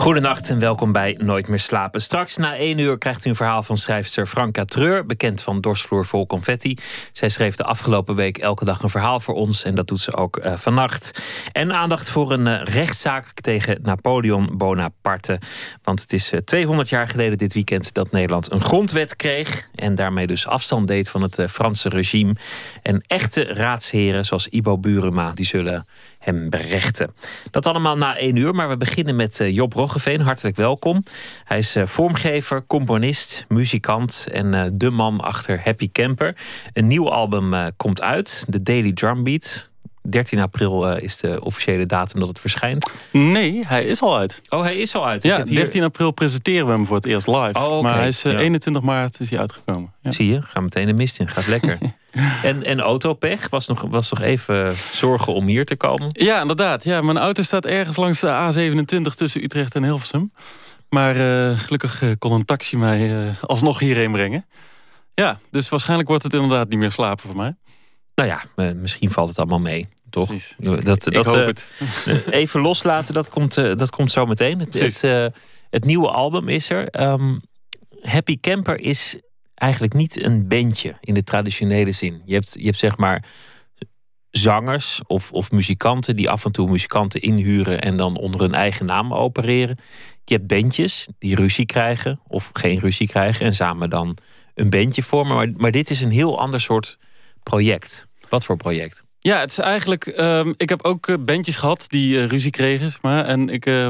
Goedenacht en welkom bij Nooit meer slapen. Straks na één uur krijgt u een verhaal van schrijfster Franka Treur, bekend van Dorsvloer vol confetti. Zij schreef de afgelopen week elke dag een verhaal voor ons en dat doet ze ook uh, vannacht. En aandacht voor een uh, rechtszaak tegen Napoleon Bonaparte. Want het is uh, 200 jaar geleden dit weekend dat Nederland een grondwet kreeg en daarmee dus afstand deed van het Franse regime. En echte raadsheren zoals Ibo Buruma, die zullen hem berechten. Dat allemaal na één uur, maar we beginnen met uh, Job Roggeveen. Hartelijk welkom. Hij is uh, vormgever, componist, muzikant en uh, de man achter Happy Camper. Een nieuw album komt uit, The Daily Drumbeat. 13 april is de officiële datum dat het verschijnt. Nee, hij is al uit. Oh, hij is al uit. Ja, hier... 13 april presenteren we hem voor het eerst live. Oh, okay. Maar hij is ja. 21 maart is hij uitgekomen. Ja. Zie je, ga meteen de mist in. Gaat lekker. En, en autopech was nog, was nog even zorgen om hier te komen? Ja, inderdaad. Ja, mijn auto staat ergens langs de A27 tussen Utrecht en Hilversum. Maar uh, gelukkig kon een taxi mij alsnog hierheen brengen. Ja, dus waarschijnlijk wordt het inderdaad niet meer slapen voor mij. Nou ja, misschien valt het allemaal mee. Toch? Precies. Dat, Ik hoop het. even loslaten, dat komt, dat komt zo meteen. Het, het, het, nieuwe album is er. Um, Happy Camper is eigenlijk niet een bandje in de traditionele zin. Je hebt, je hebt zeg maar zangers of, of muzikanten die af en toe muzikanten inhuren en dan onder hun eigen naam opereren. Je hebt bandjes die ruzie krijgen of geen ruzie krijgen en samen dan een bandje vormen. Maar, maar dit is een heel ander soort project. Wat voor project? Ja, het is eigenlijk. Um, ik heb ook uh, bandjes gehad die uh, ruzie kregen. Zeg maar, en ik. Uh,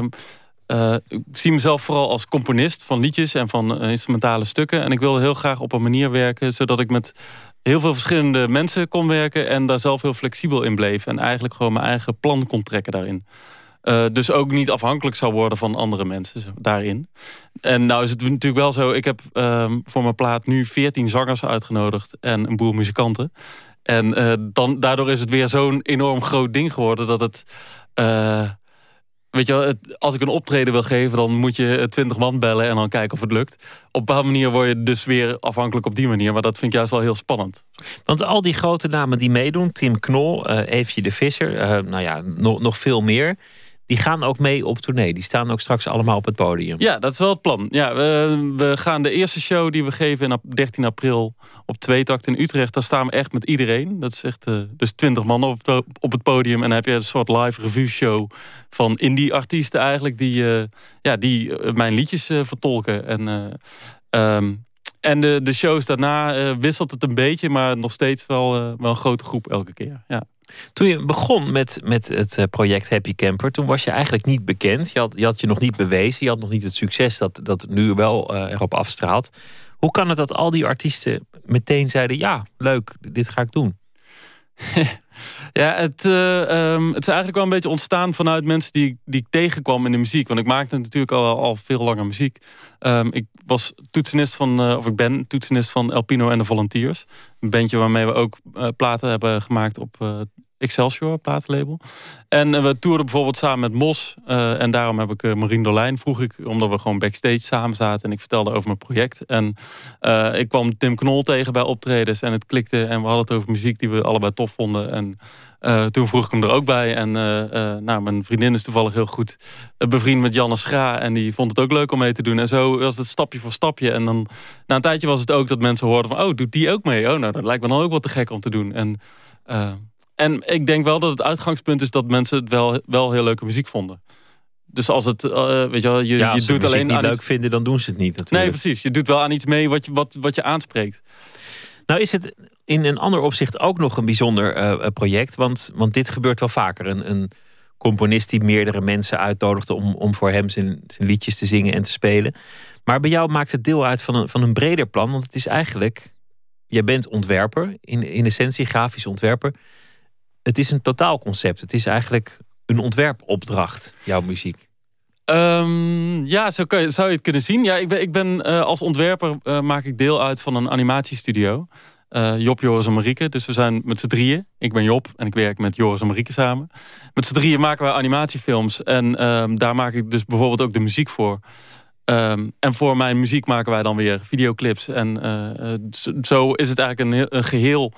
uh, ik zie mezelf vooral als componist van liedjes en van instrumentale stukken. En ik wil heel graag op een manier werken zodat ik met heel veel verschillende mensen kon werken en daar zelf heel flexibel in bleef. En eigenlijk gewoon mijn eigen plan kon trekken daarin. Dus ook niet afhankelijk zou worden van andere mensen daarin. En nou is het natuurlijk wel zo, ik heb uh, voor mijn plaat nu 14 zangers uitgenodigd en een boel muzikanten. En uh, dan, daardoor is het weer zo'n enorm groot ding geworden dat het weet je als ik een optreden wil geven... dan moet je twintig man bellen en dan kijken of het lukt. Op een bepaalde manier word je dus weer afhankelijk op die manier. Maar dat vind ik juist wel heel spannend. Want al die grote namen die meedoen... Tim Knol, uh, Eefje de Visser, nou ja, nog veel meer die gaan ook mee op tournee. Die staan ook straks allemaal op het podium. Ja, dat is wel het plan. Ja, we, we gaan de eerste show die we geven op 13 april op Tweetakt in Utrecht. Daar staan we echt met iedereen. Dat is echt uh, dus 20 man op, op het podium. En dan heb je een soort live review show van indie artiesten eigenlijk. Die, uh, ja, die uh, mijn liedjes vertolken. En, um, en de, de shows daarna wisselt het een beetje. Maar nog steeds wel, wel een grote groep elke keer. Ja. Toen je begon met, met het eh, project Happy Camper, toen was je eigenlijk niet bekend. Je had, je had je nog niet bewezen. Je had nog niet het succes dat, dat nu wel uh, erop afstraalt. Hoe kan het dat al die artiesten meteen zeiden: ja, leuk, dit ga ik doen? ja, het, uh, um, het is eigenlijk wel een beetje ontstaan vanuit mensen die, die ik tegenkwam in de muziek. Want ik maakte natuurlijk al, al veel langer muziek. Um, ik was toetsenist van, uh, of ik ben toetsenist van Elpino en de Volunteers. Een bandje waarmee we ook uh, platen hebben gemaakt op Excelsior platenlabel. En uh, we toerden bijvoorbeeld samen met Mos. Uh, en daarom heb ik uh, Marien Dolijn vroeg ik, omdat we gewoon backstage samen zaten. En ik vertelde over mijn project. En ik kwam Tim Knol tegen bij optredens. En het klikte. En we hadden het over muziek die we allebei tof vonden. En toen vroeg ik hem er ook bij. En nou, mijn vriendin is toevallig heel goed bevriend met Janne Schra. En die vond het ook leuk om mee te doen. En zo was het stapje voor stapje. En dan na een tijdje was het ook dat mensen hoorden van... Oh, doet die ook mee? Oh, nou, dat lijkt me dan ook wat te gek om te doen. En... En ik denk wel dat het uitgangspunt is dat mensen het wel, wel heel leuke muziek vonden. Dus als het, uh, weet je wel, je, ja, je doet alleen niet aan leuk iets... vinden, dan doen ze het niet natuurlijk. Nee, precies. Je doet wel aan iets mee wat je, wat, wat je aanspreekt. Nou is het in een ander opzicht ook nog een bijzonder uh, project. Want, want dit gebeurt wel vaker. Een, een componist die meerdere mensen uitnodigde om, om voor hem zijn, zijn liedjes te zingen en te spelen. Maar bij jou maakt het deel uit van een, van een breder plan. Want het is eigenlijk, jij bent ontwerper, in, in essentie grafisch ontwerper het is een totaalconcept. Het is eigenlijk een ontwerpopdracht, jouw muziek. Um, ja, zo je, zou je het kunnen zien. Ja, ik ben, ik ben uh, als ontwerper uh, maak ik deel uit van een animatiestudio. Uh, Job, Joris en Marieke. Dus we zijn met z'n drieën. Ik ben Job en ik werk met Joris en Marieke samen. Met z'n drieën maken wij animatiefilms. En um, daar maak ik dus bijvoorbeeld ook de muziek voor. Um, en voor mijn muziek maken wij dan weer videoclips. En zo is het eigenlijk een, een geheel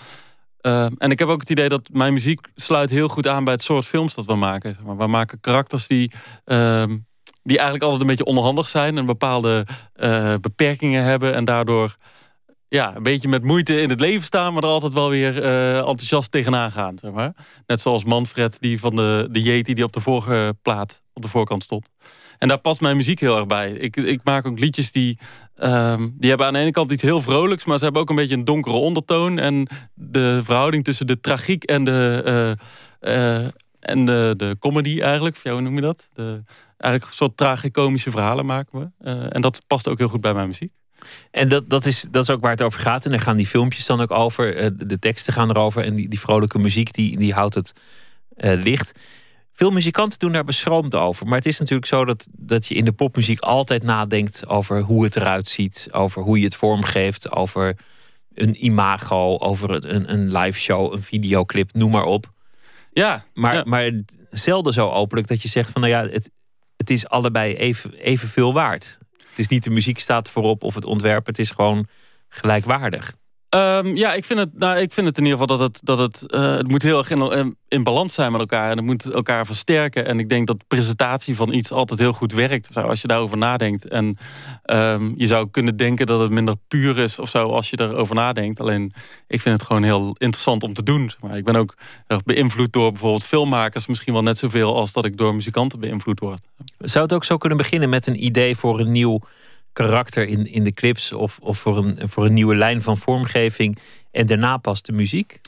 uh, en ik heb ook het idee dat mijn muziek sluit heel goed aan bij het soort films dat we maken. We maken karakters die uh, die eigenlijk altijd een beetje onhandig zijn en bepaalde beperkingen hebben en daardoor ja, een beetje met moeite in het leven staan, maar er altijd wel weer enthousiast tegenaan gaan. Zeg maar. Net zoals Manfred, die van de, de Yeti, die op de vorige plaat op de voorkant stond. En daar past mijn muziek heel erg bij. Ik, ik maak ook liedjes die, um, die hebben aan de ene kant iets heel vrolijks, maar ze hebben ook een beetje een donkere ondertoon. En de verhouding tussen de tragiek en de, uh, uh, en de, de comedy eigenlijk, of jou, noem je dat? De, eigenlijk een soort tragicomische verhalen maken we. Uh, en dat past ook heel goed bij mijn muziek. En dat, dat, is, dat is ook waar het over gaat. En daar gaan die filmpjes dan ook over. De teksten gaan erover. En die, die vrolijke muziek die, die houdt het licht. Veel muzikanten doen daar beschroomd over. Maar het is natuurlijk zo dat, dat je in de popmuziek altijd nadenkt over hoe het eruit ziet. Over hoe je het vormgeeft. Over een imago. Over een, een live show, een videoclip, noem maar op. Ja, maar, maar zelden zo openlijk dat je zegt van nou ja, het, het is allebei even, evenveel waard. Het is niet de muziek staat voorop of het ontwerp. Het is gewoon gelijkwaardig. Um, ja, ik vind, het, nou, ik vind het in ieder geval dat het, dat het, uh, het moet heel erg in, in, balans zijn met elkaar. En het moet elkaar versterken. En ik denk dat presentatie van iets altijd heel goed werkt. Als je daarover nadenkt. En um, je zou kunnen denken dat het minder puur is of zo als je erover nadenkt. Alleen ik vind het gewoon heel interessant om te doen. Maar ik ben ook erg beïnvloed door bijvoorbeeld filmmakers. Misschien wel net zoveel als dat ik door muzikanten beïnvloed word. Zou het ook zo kunnen beginnen met een idee voor een nieuw karakter in, in de clips of, of voor, een, voor een nieuwe lijn van vormgeving en daarna pas de muziek?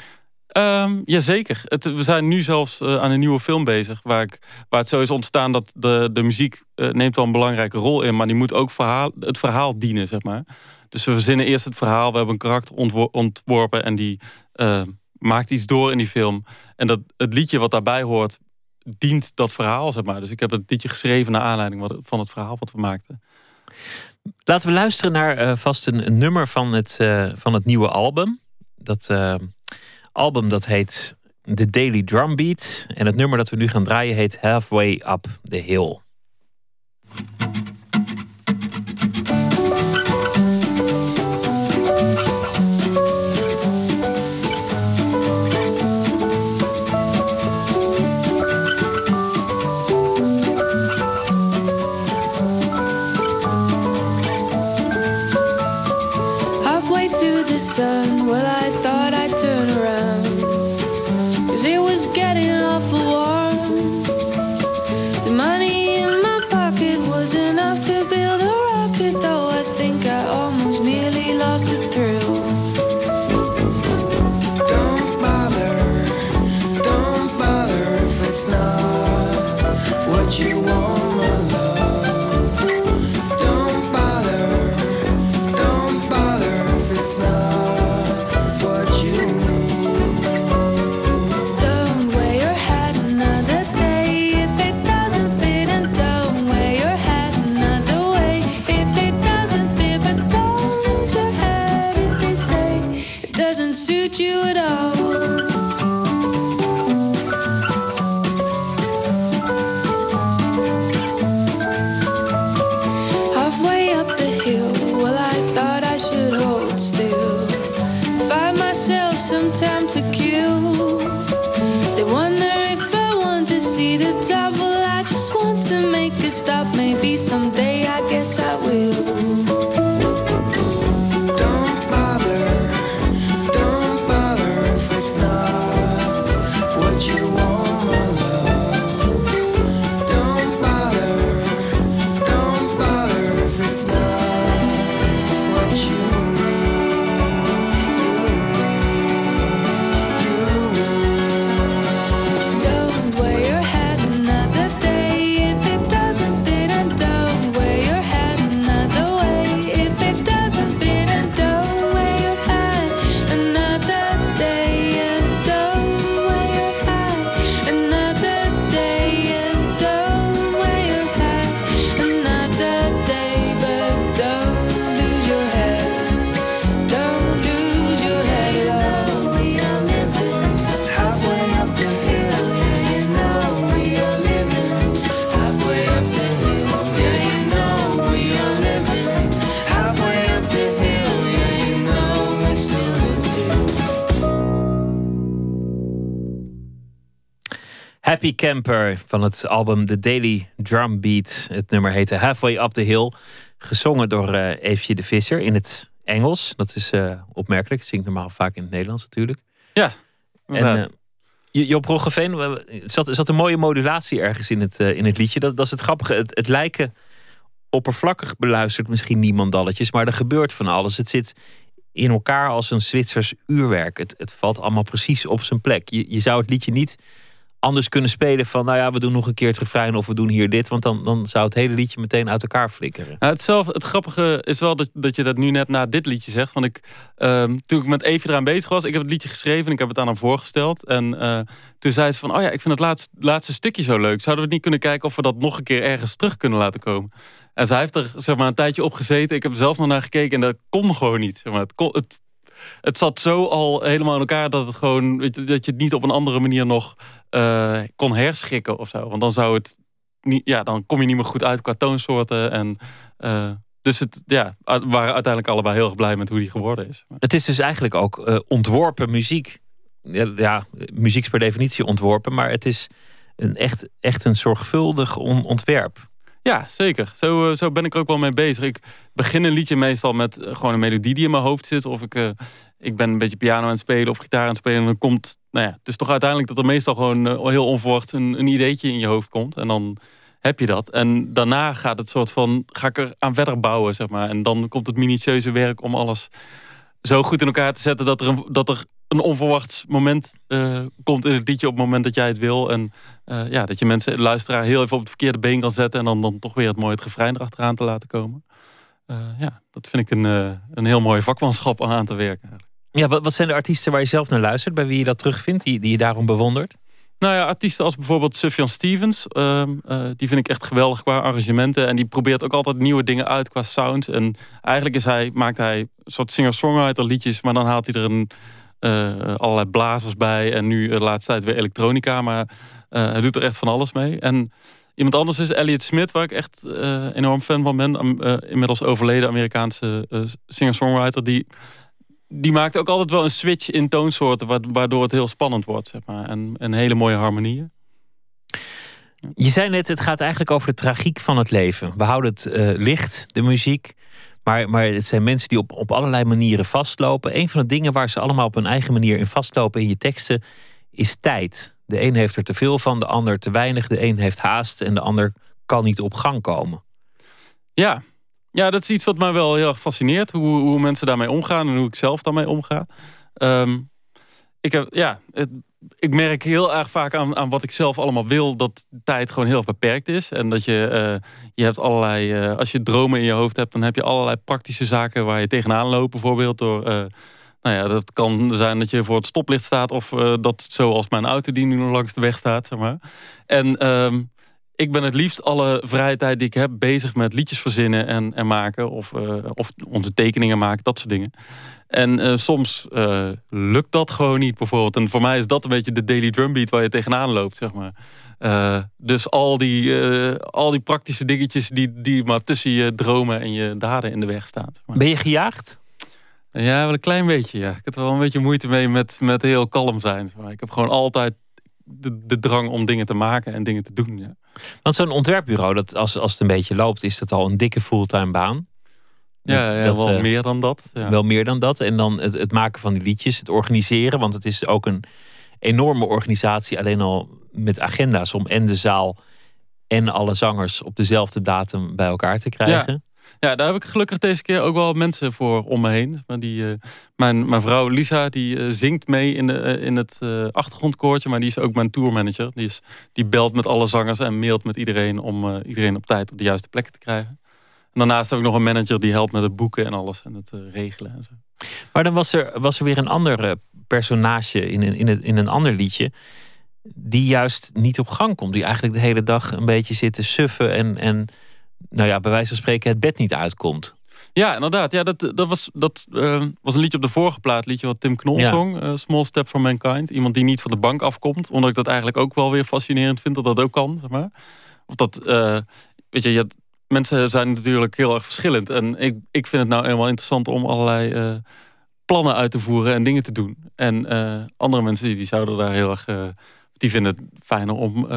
Um, jazeker. We zijn nu zelfs uh, aan een nieuwe film bezig. Waar, ik, waar het zo is ontstaan dat de, de muziek uh, neemt wel een belangrijke rol in. Maar die moet ook verhaal, het verhaal dienen, zeg maar. Dus we verzinnen eerst het verhaal. We hebben een karakter ontworpen. En die uh, maakt iets door in die film. En dat, het liedje wat daarbij hoort, dient dat verhaal, zeg maar. Dus ik heb het liedje geschreven naar aanleiding van het verhaal wat we maakten. Laten we luisteren naar uh, vast een, nummer van het, uh, van het nieuwe album. Dat uh, album dat heet The Daily Drumbeat. En het nummer dat we nu gaan draaien heet Halfway Up the Hill. Camper van het album The Daily Drum Beat. Het nummer heette Halfway Up the Hill. Gezongen door uh, Eefje de Visser in het Engels. Dat is uh, opmerkelijk. Zingt normaal vaak in het Nederlands natuurlijk. Ja. En uh, Job Roggeveen, zat, zat een mooie modulatie ergens in het, in het liedje. Dat, dat is het grappige. Het, het lijken oppervlakkig beluistert misschien niemandalletjes. Maar er gebeurt van alles. Het zit in elkaar als een Zwitsers uurwerk. Het, het valt allemaal precies op zijn plek. Je, je zou het liedje niet anders kunnen spelen van, nou ja, we doen nog een keer het refrein of we doen hier dit. Want dan, dan zou het hele liedje meteen uit elkaar flikkeren. Nou, het, het grappige is wel dat, dat je dat nu net na dit liedje zegt. Want ik, um, toen ik met Even eraan bezig was, ik heb het liedje geschreven en ik heb het aan hem voorgesteld. En uh, toen zei ze van, oh ja, ik vind het laatste, laatste stukje zo leuk. Zouden we niet kunnen kijken of we dat nog een keer ergens terug kunnen laten komen? En zij heeft er zeg maar, een tijdje op gezeten. Ik heb er zelf nog naar gekeken en dat kon gewoon niet. Zeg maar, het, kon, het, het zat zo al helemaal in elkaar dat het gewoon dat je het niet op een andere manier nog uh, kon herschikken of zo. Want dan zou het niet, ja, dan kom je niet meer goed uit qua toonsoorten. En, uh, dus het, ja, waren uiteindelijk allebei heel erg blij met hoe die geworden is. Het is dus eigenlijk ook uh, ontworpen muziek. Ja, ja, muziek is per definitie ontworpen, maar het is een echt, echt een zorgvuldig ontwerp. Ja, zeker. Zo, eh, zo ben ik er ook wel mee bezig. Ik begin een liedje meestal met eh, gewoon een melodie die in mijn hoofd zit. Of ik, uh, ik ben een beetje piano aan het spelen of gitaar aan het spelen. En dan komt, nou ja, is toch uiteindelijk dat er meestal gewoon heel onverwacht een, een ideetje in je hoofd komt. En dan heb je dat. En daarna gaat het soort van, ga ik er aan verder bouwen, zeg maar. En dan komt het minutieuze werk om alles zo goed in elkaar te zetten dat er een, dat er een onverwachts moment uh, komt in het liedje op het moment dat jij het wil. En uh, ja, dat je mensen, luisteraar, heel even op het verkeerde been kan zetten. En dan, dan toch weer het mooie het refrein erachteraan te laten komen. Uh, ja, dat vind ik een, een heel mooi vakmanschap aan, aan te werken. Ja, wat, wat zijn de artiesten waar je zelf naar luistert? Bij wie je dat terugvindt, die, die je daarom bewondert? Nou ja, artiesten als bijvoorbeeld Sufjan Stevens. Uh, uh, die vind ik echt geweldig qua arrangementen. En die probeert ook altijd nieuwe dingen uit qua sound. En eigenlijk is hij, maakt hij een soort singer-songwriter liedjes. Maar dan haalt hij er een, allerlei blazers bij. En nu de laatste tijd weer elektronica. Maar hij doet er echt van alles mee. En iemand anders is Elliot Smith. Waar ik echt enorm fan van ben. inmiddels overleden Amerikaanse singer-songwriter. Die die maakt ook altijd wel een switch in toonsoorten... waardoor het heel spannend wordt, zeg maar. En, en hele mooie harmonieën. Je zei net, het gaat eigenlijk over de tragiek van het leven. We houden het licht, de muziek. Maar, maar het zijn mensen die op, op allerlei manieren vastlopen. Een van de dingen waar ze allemaal op hun eigen manier in vastlopen in je teksten... is tijd. De een heeft er te veel van, de ander te weinig. De een heeft haast en de ander kan niet op gang komen. Ja, ja, dat is iets wat mij wel heel erg fascineert. Hoe, hoe mensen daarmee omgaan en hoe ik zelf daarmee omga. Um, ik, heb, ja, het, ik merk heel erg vaak aan, aan wat ik zelf allemaal wil... dat tijd gewoon heel beperkt is. En dat je, uh, je hebt allerlei... Uh, als je dromen in je hoofd hebt... dan heb je allerlei praktische zaken waar je tegenaan loopt. Bijvoorbeeld door... Uh, nou ja, dat kan zijn dat je voor het stoplicht staat... of dat zoals mijn auto die nu nog langs de weg staat. Zeg maar. En... Um, ik ben het liefst alle vrije tijd die ik heb bezig met liedjes verzinnen en, en maken. Of, uh, of onze tekeningen maken, dat soort dingen. En uh, soms uh, lukt dat gewoon niet bijvoorbeeld. En voor mij is dat een beetje de daily drumbeat waar je tegenaan loopt, zeg maar. dus al die, al die praktische dingetjes die, die maar tussen je dromen en je daden in de weg staan. Ben je gejaagd? Ja, wel een klein beetje, ja. Ik heb er wel een beetje moeite mee met, met heel kalm zijn. Ik heb gewoon altijd de, de drang om dingen te maken en dingen te doen. Ja. Want zo'n ontwerpbureau, dat als, als het een beetje loopt, is dat al een dikke fulltime baan. Ja, ja dat, wel uh, meer dan dat. Ja. Wel meer dan dat. En dan het, het maken van die liedjes, het organiseren. Want het is ook een enorme organisatie, alleen al met agenda's om en de zaal en alle zangers op dezelfde datum bij elkaar te krijgen. Ja, daar heb ik gelukkig deze keer ook wel mensen voor om me heen. Maar die, uh, mijn, mijn vrouw Lisa, die uh, zingt mee in, de, uh, in het achtergrondkoortje. Maar die is ook mijn tourmanager. Die, is, die belt met alle zangers en mailt met iedereen... om iedereen op tijd op de juiste plekken te krijgen. En daarnaast heb ik nog een manager die helpt met het boeken en alles. En het regelen en zo. Maar dan was er, was er weer een ander personage in, in, in, in een ander liedje die juist niet op gang komt. Die eigenlijk de hele dag een beetje zit te suffen en, en nou ja, bij wijze van spreken het bed niet uitkomt. Ja, inderdaad. Ja, dat, dat, was, dat uh, was een liedje op de vorige plaat. Liedje wat Tim Knol zong. Uh, Small Step for Mankind. Iemand die niet van de bank afkomt. Omdat ik dat eigenlijk ook wel weer fascinerend vind. Dat dat ook kan, zeg maar. Of dat, uh, weet je, je mensen zijn natuurlijk heel erg verschillend. En ik, ik vind het nou eenmaal interessant om allerlei plannen uit te voeren en dingen te doen. En andere mensen die zouden daar heel erg Die vinden het fijner om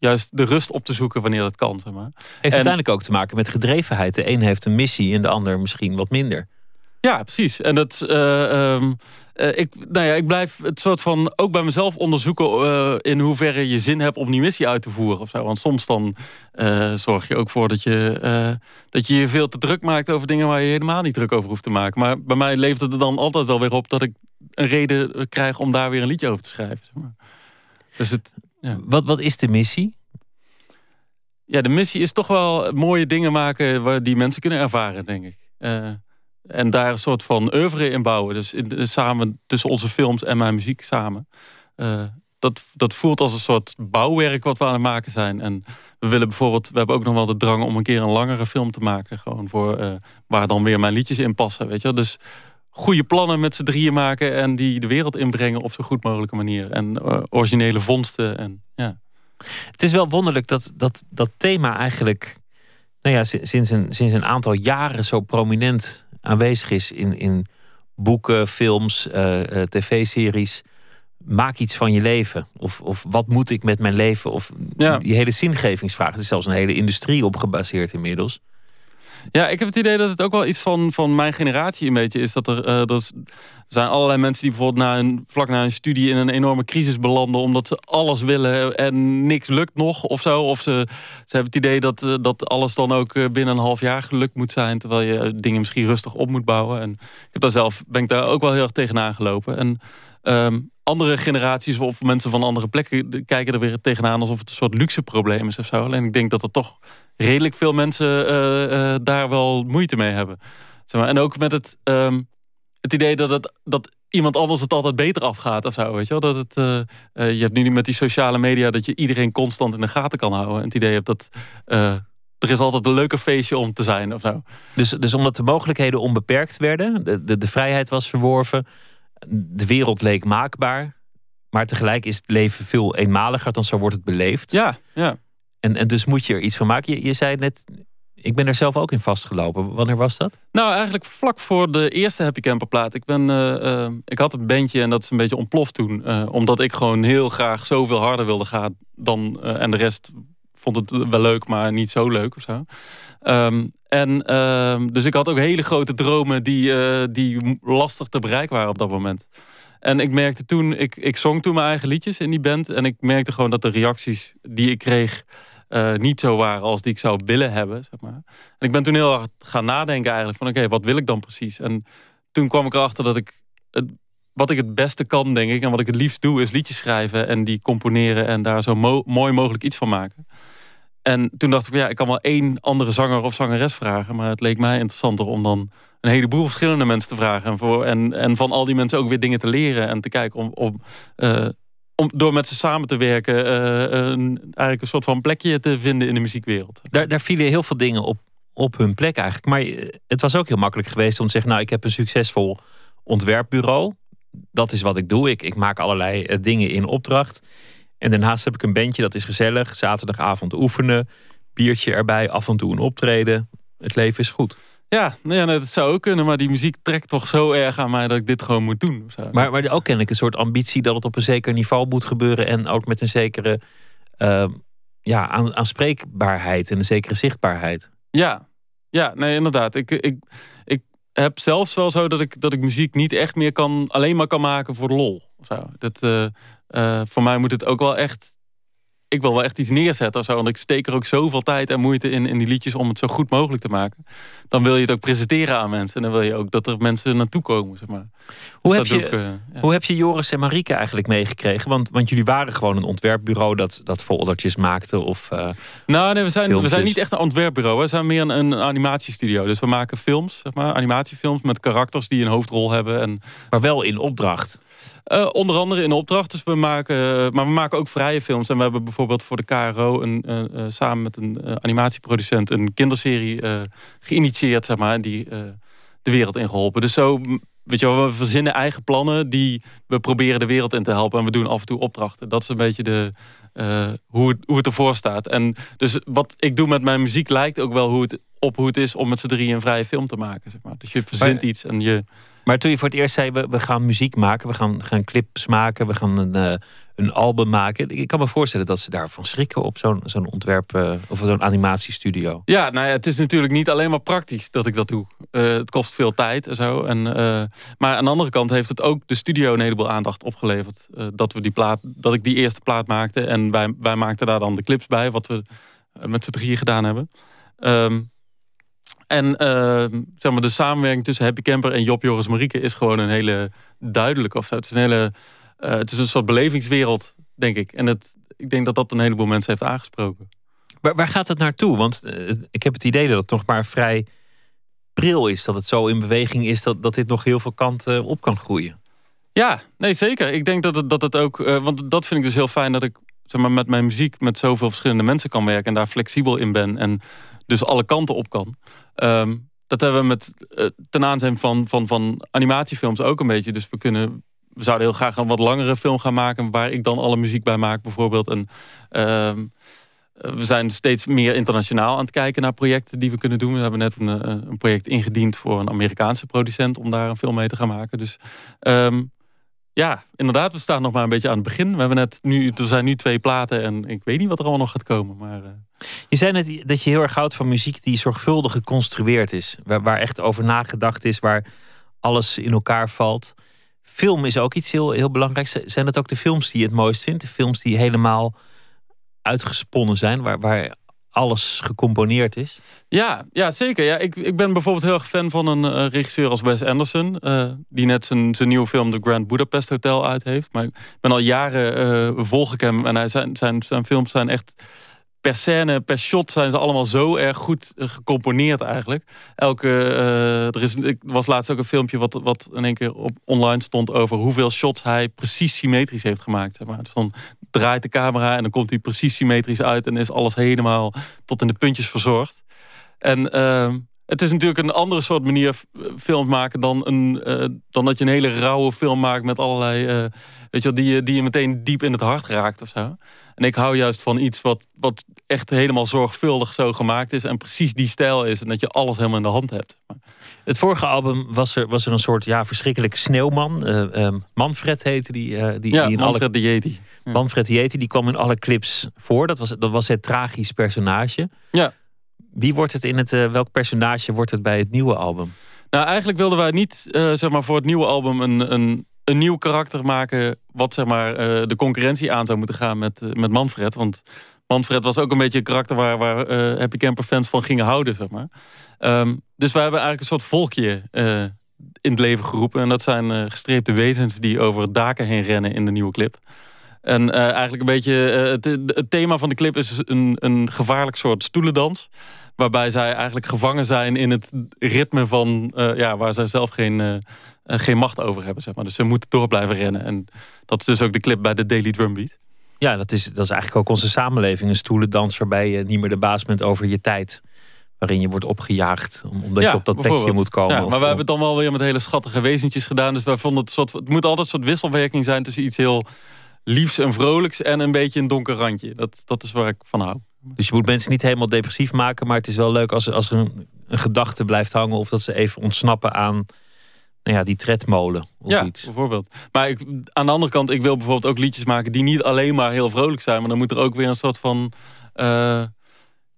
juist de rust op te zoeken wanneer dat kan. Zeg maar. Heeft en, uiteindelijk ook te maken met gedrevenheid. De een heeft een missie en de ander misschien wat minder. Ja, precies. En dat, uh, um, ik, nou ja, ik blijf het soort van ook bij mezelf onderzoeken uh, in hoeverre je zin hebt om die missie uit te voeren. Of zo. Want soms dan zorg je ook voor dat je, dat je je veel te druk maakt over dingen waar je helemaal niet druk over hoeft te maken. Maar bij mij levert het er dan altijd wel weer op dat ik een reden krijg om daar weer een liedje over te schrijven. Zeg maar. Dus het, ja. wat, wat is de missie? Ja, de missie is toch wel mooie dingen maken waar die mensen kunnen ervaren, denk ik. En daar een soort van oeuvre in bouwen. Dus in, samen tussen onze films en mijn muziek samen. Uh, dat, dat voelt als een soort bouwwerk wat we aan het maken zijn. En we willen bijvoorbeeld, we hebben ook nog wel de drang om een keer een langere film te maken. Gewoon voor uh, waar dan weer mijn liedjes in passen. Weet je? Dus goede plannen met z'n drieën maken en die de wereld inbrengen op zo goed mogelijke manier. En uh, originele vondsten. En, ja. Het is wel wonderlijk dat dat, dat thema eigenlijk nou ja, sinds, een, sinds een aantal jaren zo prominent aanwezig is in, in boeken, films, uh, tv-series. Maak iets van je leven. Of, of wat moet ik met mijn leven? Of die hele zingevingsvraag. Er is zelfs een hele industrie op gebaseerd inmiddels. Ja, ik heb het idee dat het ook wel iets van, van mijn generatie een beetje is. Dat er, uh, dat zijn allerlei mensen die bijvoorbeeld een, vlak na een studie in een enorme crisis belanden. Omdat ze alles willen en niks lukt nog of zo. Of ze, ze hebben het idee dat, eh, dat alles dan ook eh, binnen een half jaar gelukt moet zijn. Terwijl je dingen misschien rustig op moet bouwen. En ik heb daar zelf, ben ik daar ook wel heel erg tegenaan gelopen. En ehm, andere generaties of mensen van andere plekken kijken er weer tegenaan alsof het een soort luxe probleem is of zo. Alleen ik denk dat er toch redelijk veel mensen uh, uh, daar wel moeite mee hebben. Zeg maar. En ook met het, um, het idee dat, het, dat iemand anders het altijd beter afgaat of zo. Weet je, wel? Dat het, uh, je hebt nu met die sociale media dat je iedereen constant in de gaten kan houden. En het idee hebt dat er is altijd een leuke feestje om te zijn of zo. Dus, dus omdat de mogelijkheden onbeperkt werden, de, de, de vrijheid was verworven, de wereld leek maakbaar. Maar tegelijk is het leven veel eenmaliger, dan zo wordt het beleefd. Ja, ja. En, en dus moet je er iets van maken. Je, je zei net, ik ben er zelf ook in vastgelopen. Wanneer was dat? Nou, eigenlijk vlak voor de eerste Happy Camper plaat. Ik, ben, uh, ik had een bandje en dat is een beetje ontploft toen. Uh, omdat ik gewoon heel graag zoveel harder wilde gaan dan... en de rest vond het wel leuk, maar niet zo leuk of zo. Um, en uh, dus ik had ook hele grote dromen die, die lastig te bereiken waren op dat moment. En ik merkte toen, ik, ik zong toen mijn eigen liedjes in die band. En ik merkte gewoon dat de reacties die ik kreeg uh, niet zo waren als die ik zou willen hebben. Zeg maar. En ik ben toen heel erg gaan nadenken eigenlijk van oké, wat wil ik dan precies? En toen kwam ik erachter dat ik het, wat ik het beste kan, denk ik, en wat ik het liefst doe, is liedjes schrijven en die componeren en daar zo mooi mogelijk iets van maken. En toen dacht ik, ja, ik kan wel één andere zanger of zangeres vragen, maar het leek mij interessanter om dan een heleboel verschillende mensen te vragen en, voor, en, en van al die mensen ook weer dingen te leren en te kijken om, om uh, om door met ze samen te werken, uh, een, eigenlijk een soort van plekje te vinden in de muziekwereld. Daar, daar vielen heel veel dingen op, op hun plek eigenlijk. Maar eh, het was ook heel makkelijk geweest om te zeggen: Nou, ik heb een succesvol ontwerpbureau. Dat is wat ik doe. Ik, ik maak allerlei dingen in opdracht. En daarnaast heb ik een bandje, dat is gezellig. Zaterdagavond oefenen, biertje erbij, af en toe een optreden. Het leven is goed. Ja, nee, dat zou ook kunnen, maar die muziek trekt toch zo erg aan mij dat ik dit gewoon moet doen. Maar, maar ook kennelijk een soort ambitie dat het op een zeker niveau moet gebeuren en ook met een zekere uh, ja, aanspreekbaarheid en een zekere zichtbaarheid. Ja, ja nee, inderdaad. Ik, ik, ik heb zelfs wel zo dat ik, dat ik muziek niet echt meer kan, alleen maar kan maken voor de lol. Zo. Dat, uh, uh, voor mij moet het ook wel echt ik wil wel echt iets neerzetten of zo. Want ik steek er ook zoveel tijd en moeite in, in die liedjes om het zo goed mogelijk te maken. Dan wil je het ook presenteren aan mensen. En dan wil je ook dat er mensen naartoe komen. Zeg maar. hoe, dus heb je, eh, hoe heb je Joris en Marieke eigenlijk meegekregen? Want, want jullie waren gewoon een ontwerpbureau dat, dat foldertjes maakte. Of, uh, nou, nee, we zijn, we zijn niet echt een ontwerpbureau. We zijn meer een, een animatiestudio. Dus we maken films, zeg maar, animatiefilms met karakters die een hoofdrol hebben. En... Maar wel in opdracht. Uh, onder andere in opdracht. Dus we maken, uh, maar we maken ook vrije films. En we hebben bijvoorbeeld voor de KRO een, uh, samen met een animatieproducent een kinderserie geïnitieerd, zeg maar, die de wereld in geholpen. Dus zo, weet je wel, we verzinnen eigen plannen die we proberen de wereld in te helpen. En we doen af en toe opdrachten. Dat is een beetje de, hoe, het, hoe het ervoor staat. En dus wat ik doe met mijn muziek lijkt ook wel hoe het, op hoe het is om met z'n drieën een vrije film te maken. Zeg maar. Dus je verzint iets en je Maar toen je voor het eerst zei, we, gaan muziek maken, we gaan, gaan clips maken, we gaan een, uh, een album maken. Ik kan me voorstellen dat ze daarvan schrikken op zo'n zo'n ontwerp uh, of zo'n animatiestudio. Ja, nou ja, het is natuurlijk niet alleen maar praktisch dat ik dat doe. Uh, het kost veel tijd en zo. En, maar aan de andere kant heeft het ook de studio een heleboel aandacht opgeleverd. dat, we die plaat, dat ik die eerste plaat maakte en wij, wij maakten daar dan de clips bij, wat we met z'n drieën gedaan hebben. Um, en uh, zeg maar, de samenwerking tussen Happy Camper en Job Joris Marieke is gewoon een hele duidelijke of. Het is een hele, uh, het is een soort belevingswereld, denk ik. En het, ik denk dat dat een heleboel mensen heeft aangesproken. Waar, waar gaat het naartoe? Want uh, ik heb het idee dat het nog maar vrij pril is. Dat het zo in beweging is dat, dat dit nog heel veel kanten op kan groeien. Ja, nee zeker. Ik denk dat het, dat het ook, want dat vind ik dus heel fijn dat ik zeg maar, met mijn muziek met zoveel verschillende mensen kan werken en daar flexibel in ben. En dus alle kanten op kan. Ehm, dat hebben we met, uh, ten aanzien van, van, van animatiefilms ook een beetje. Dus we kunnen we zouden heel graag een wat langere film gaan maken... waar ik dan alle muziek bij maak bijvoorbeeld. En, ehm, we zijn steeds meer internationaal aan het kijken naar projecten die we kunnen doen. We hebben net een, eh, een project ingediend voor een Amerikaanse producent... om daar een film mee te gaan maken. Dus ehm, ja, inderdaad, we staan nog maar een beetje aan het begin. We hebben net nu, er zijn nu twee platen en ik weet niet wat er allemaal nog gaat komen. Maar, uh... Je zei net dat je heel erg houdt van muziek die zorgvuldig geconstrueerd is. Waar, waar echt over nagedacht is, waar alles in elkaar valt. Film is ook iets heel, heel belangrijks. Zijn het ook de films die je het mooist vindt? De films die helemaal uitgesponnen zijn, waar, waar alles gecomponeerd is? Ja, ja zeker. Ja, ik, ik ben bijvoorbeeld heel erg fan van een uh, regisseur als Wes Anderson. Uh, die net zijn, zijn nieuwe film The Grand Budapest Hotel uit heeft. Maar ik ben al jaren uh, volg ik hem. En zijn, zijn, zijn films zijn echt per scène, per shot zijn ze allemaal zo erg goed eh, gecomponeerd eigenlijk. Elke, uh, er is, was laatst ook een filmpje wat, wat in één keer op online stond over hoeveel shots hij precies symmetrisch heeft gemaakt. Maar. Dus dan draait de camera en dan komt hij precies symmetrisch uit en is alles helemaal tot in de puntjes verzorgd. En uh, het is natuurlijk een andere soort manier film maken dan, een, uh, dan dat je een hele rauwe film maakt met allerlei, uh, weet je wel, die, die je meteen diep in het hart raakt of zo. En ik hou juist van iets wat, wat echt helemaal zorgvuldig zo gemaakt is. En precies die stijl is. En dat je alles helemaal in de hand hebt. Het vorige album was er, was er een soort ja, verschrikkelijke sneeuwman. Uh, Manfred heette die. Die, ja, die in Manfred alle, de Yeti. Ja. Manfred de Yeti, die kwam in alle clips voor. Dat was, dat was het tragisch personage. Ja. Wie wordt het in het, welk personage wordt het bij het nieuwe album? Nou, eigenlijk wilden wij niet zeg maar voor het nieuwe album een, een een nieuw karakter maken. wat zeg maar uh, de concurrentie aan zou moeten gaan met, met Manfred. Want Manfred was ook een beetje een karakter waar, waar Happy Camper fans van gingen houden. Zeg maar. Um, dus wij hebben eigenlijk een soort volkje in het leven geroepen. En dat zijn gestreepte wezens die over daken heen rennen in de nieuwe clip. En eigenlijk een beetje het, het, thema van de clip is een, een gevaarlijk soort stoelendans. Waarbij zij eigenlijk gevangen zijn in het ritme van ja, waar zij zelf geen uh, geen macht over hebben. Zeg maar. Dus ze moeten door blijven rennen. En dat is dus ook de clip bij de Daily Drumbeat. Ja, dat is, dat is eigenlijk ook onze samenleving. Een stoelendans waarbij je niet meer de baas bent over je tijd. Waarin je wordt opgejaagd omdat je op dat plekje moet komen. Ja, maar we hebben het dan wel weer met hele schattige wezentjes gedaan. Dus wij vonden het, soort, het moet altijd een soort wisselwerking zijn tussen iets heel liefs en vrolijks en een beetje een donker randje. Dat, dat is waar ik van hou. Dus je moet mensen niet helemaal depressief maken, maar het is wel leuk als, als er een, een gedachte blijft hangen of dat ze even ontsnappen aan nou ja, die tredmolen of ja, iets. bijvoorbeeld. Maar ik, aan de andere kant, ik wil bijvoorbeeld ook liedjes maken die niet alleen maar heel vrolijk zijn, maar dan moet er ook weer een soort van. Uh,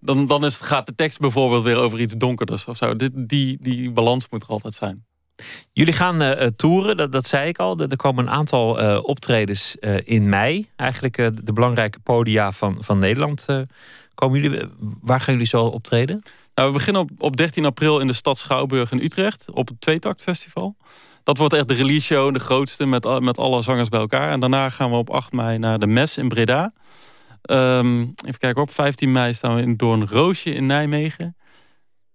dan, dan is, gaat de tekst bijvoorbeeld weer over iets donkerders of zo. Die, die, die balans moet er altijd zijn. Jullie gaan uh, toeren, dat, zei ik al. Er komen een aantal uh, optredens in mei. Eigenlijk de belangrijke podia van, van Nederland. komen jullie, waar gaan jullie zo optreden? Nou, we beginnen op, op 13 april in de stad Schouwburg in Utrecht. Op het Tweetakt Festival. Dat wordt echt de release show, de grootste met, met alle zangers bij elkaar. En daarna gaan we op 8 mei naar de Mes in Breda. Um, even kijken, op 15 mei staan we in Doorn Roosje in Nijmegen.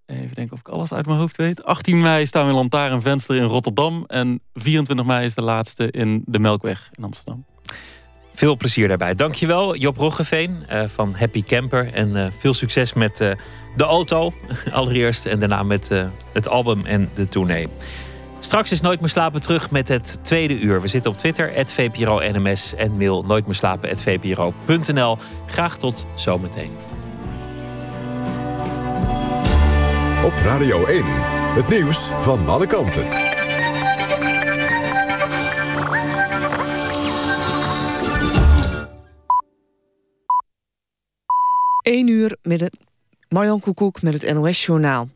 Even denken of ik alles uit mijn hoofd weet. 18 mei staan we in Lantaarn Venster in Rotterdam. En 24 mei is de laatste in de Melkweg in Amsterdam. Veel plezier daarbij. Dankjewel Job Roggeveen uh, van Happy Camper. En uh, veel succes met uh, de auto allereerst. En daarna met het album en de tournee. Straks is Nooit meer slapen terug met het tweede uur. We zitten op Twitter, @vpro_nms en mail nooitmeerslapen.vpro.nl. Graag tot zometeen. op Radio 1. Het nieuws van alle kanten. 1 uur midden. Marjan Koekoek met het NOS-journaal.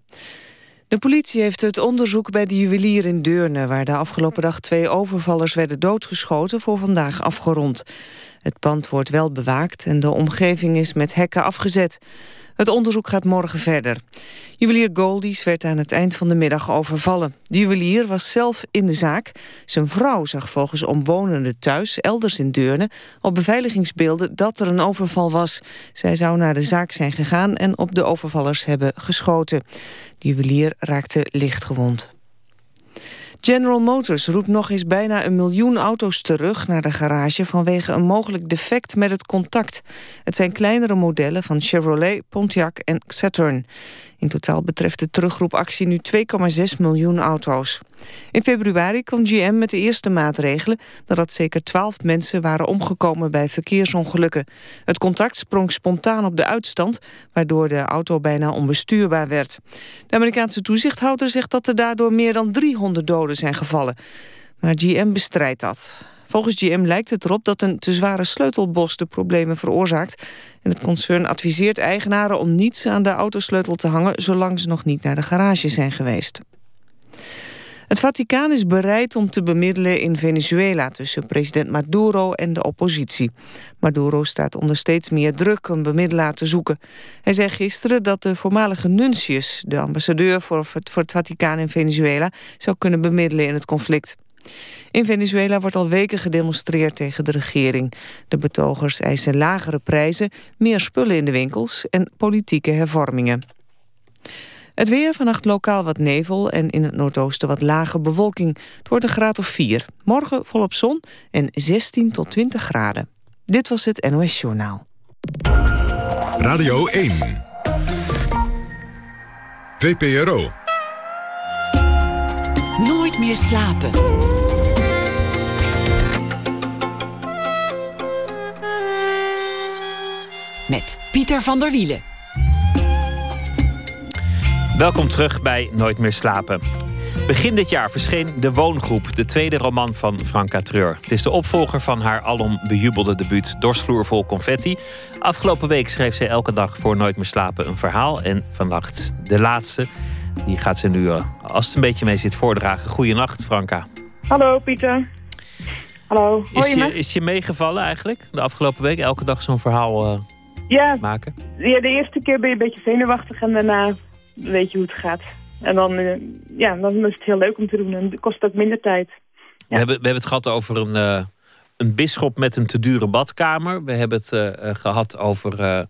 De politie heeft het onderzoek bij de juwelier in Deurne... waar de afgelopen dag twee overvallers werden doodgeschoten... voor vandaag afgerond. Het pand wordt wel bewaakt en de omgeving is met hekken afgezet. Het onderzoek gaat morgen verder. Juwelier Goldies werd aan het eind van de middag overvallen. De juwelier was zelf in de zaak. Zijn vrouw zag volgens omwonenden thuis, elders in Deurne... op beveiligingsbeelden dat er een overval was. Zij zou naar de zaak zijn gegaan en op de overvallers hebben geschoten. De juwelier raakte licht gewond. General Motors roept nog eens bijna een miljoen auto's terug naar de garage vanwege een mogelijk defect met het contact. Het zijn kleinere modellen van Chevrolet, Pontiac en Saturn. In totaal betreft de terugroepactie nu 2,6 miljoen auto's. In februari kwam GM met de eerste maatregelen... nadat zeker 12 mensen waren omgekomen bij verkeersongelukken. Het contact sprong spontaan op de uitstand... waardoor de auto bijna onbestuurbaar werd. De Amerikaanse toezichthouder zegt dat er daardoor meer dan 300 doden zijn gevallen. Maar GM bestrijdt dat. Volgens GM lijkt het erop dat een te zware sleutelbos de problemen veroorzaakt. En het concern adviseert eigenaren om niets aan de autosleutel te hangen... zolang ze nog niet naar de garage zijn geweest. Het Vaticaan is bereid om te bemiddelen in Venezuela... tussen president Maduro en de oppositie. Maduro staat onder steeds meer druk een bemiddelaar te zoeken. Hij zei gisteren dat de voormalige nuntius... de ambassadeur voor het Vaticaan in Venezuela... zou kunnen bemiddelen in het conflict. In Venezuela wordt al weken gedemonstreerd tegen de regering. De betogers eisen lagere prijzen, meer spullen in de winkels en politieke hervormingen. Het weer, vannacht lokaal wat nevel en in het noordoosten wat lage bewolking. Het wordt een graad of 4. Morgen volop zon en 16 tot 20 graden. Dit was het NOS Journaal. Radio 1. VPRO. Nooit meer slapen. Met Pieter van der Wielen. Welkom terug bij Nooit meer slapen. Begin dit jaar verscheen De Woongroep, de tweede roman van Franka Treur. Het is de opvolger van haar alom bejubelde debuut Dorsvloer vol confetti. Afgelopen week schreef ze elke dag voor Nooit meer slapen een verhaal. En vannacht de laatste. Die gaat ze nu, eh, als het een beetje mee zit, voordragen. Goeienacht, Franka. Hallo, Pieter. Hallo. Is je, je, is je meegevallen eigenlijk de afgelopen week? Elke dag zo'n verhaal uh, ja, maken? Ja, de eerste keer ben je een beetje zenuwachtig en daarna weet je hoe het gaat. En dan, uh, ja, dan is het heel leuk om te doen en het kost ook minder tijd. Ja. We, hebben, we hebben het gehad over een, uh, een bisschop met een te dure badkamer. We hebben het gehad over...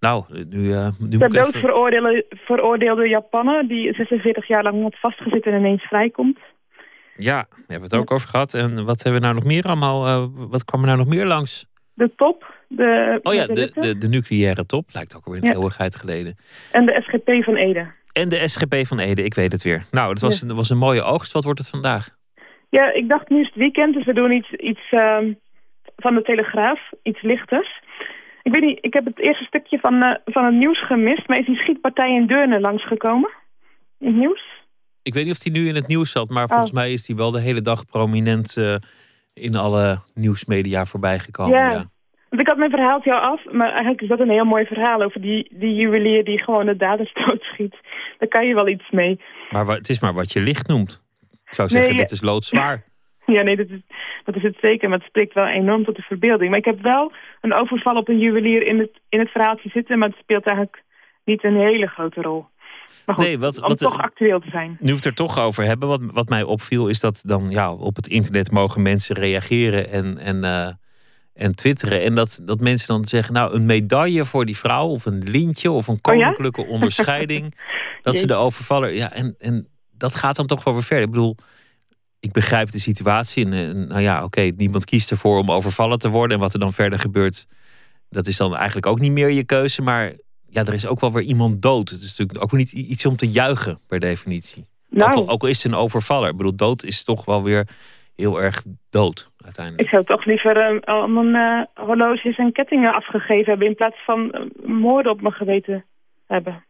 Nou, nu, uh, nu Ter dood even... veroordeelde, veroordeelde Japaner die 46 jaar lang had vastgezeten en ineens vrijkomt. Ja, we hebben het ook over gehad. En wat hebben we nou nog meer allemaal? Uh, wat kwam er nou nog meer langs? De top. De, oh ja, de, de, de, de nucleaire top. Lijkt ook alweer een ja. eeuwigheid geleden. En de SGP van Ede. En de SGP van Ede, ik weet het weer. Nou, het was, ja. was een mooie oogst. Wat wordt het vandaag? Ja, ik dacht nu is het weekend, dus we doen iets, iets uh, van de Telegraaf. Iets lichters. Ik weet niet, ik heb het eerste stukje van, uh, van het nieuws gemist. Maar is die schietpartij in Deurne langsgekomen? In het nieuws? Ik weet niet of die nu in het nieuws zat. Maar volgens oh. mij is die wel de hele dag prominent uh, in alle nieuwsmedia voorbij gekomen. Ja. ja. Ik had mijn verhaaltje al af. Maar eigenlijk is dat een heel mooi verhaal over die, die juwelier die gewoon de daders doodschiet. Daar kan je wel iets mee. Maar het is maar wat je licht noemt. Ik zou zeggen, nee, dit is loodzwaar. Ja, nee, dat is, dat is het zeker. Maar het spreekt wel enorm tot de verbeelding. Maar ik heb wel een overval op een juwelier in het, in het verhaaltje zitten. Maar het speelt eigenlijk niet een hele grote rol. Maar goed, nee, wat, om wat, toch actueel te zijn. Nu we het er toch over hebben. Wat, wat mij opviel is dat dan ja, op het internet mogen mensen reageren en, en, uh, en twitteren. En dat, dat mensen dan zeggen, nou een medaille voor die vrouw. Of een lintje of een koninklijke oh ja? onderscheiding. dat ze de overvaller... Ja, en, en dat gaat dan toch wel weer verder. Ik bedoel ik begrijp de situatie. En, en nou ja, oké, okay, niemand kiest ervoor om overvallen te worden. En wat er dan verder gebeurt, dat is dan eigenlijk ook niet meer je keuze. Maar ja, er is ook wel weer iemand dood. Het is natuurlijk ook niet iets om te juichen, per definitie. Nou, ook, al, ook al is het een overvaller. Ik bedoel, dood is toch wel weer heel erg dood, uiteindelijk. Ik zou toch liever uh, al mijn horloges en kettingen afgegeven hebben... in plaats van uh, moorden op mijn geweten hebben.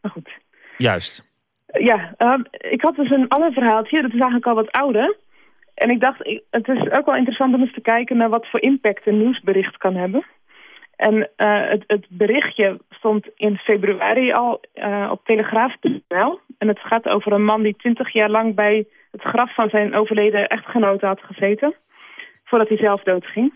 Maar goed. Juist. Ja, uh, ik had dus een ander verhaaltje. Dat is eigenlijk al wat ouder. En ik dacht, het is ook wel interessant om eens te kijken naar wat voor impact een nieuwsbericht kan hebben. En uh, het, het, berichtje stond in februari al uh, op telegraaf.nl. En het gaat over een man die twintig jaar lang bij het graf van zijn overleden echtgenote had gezeten. Voordat hij zelf doodging.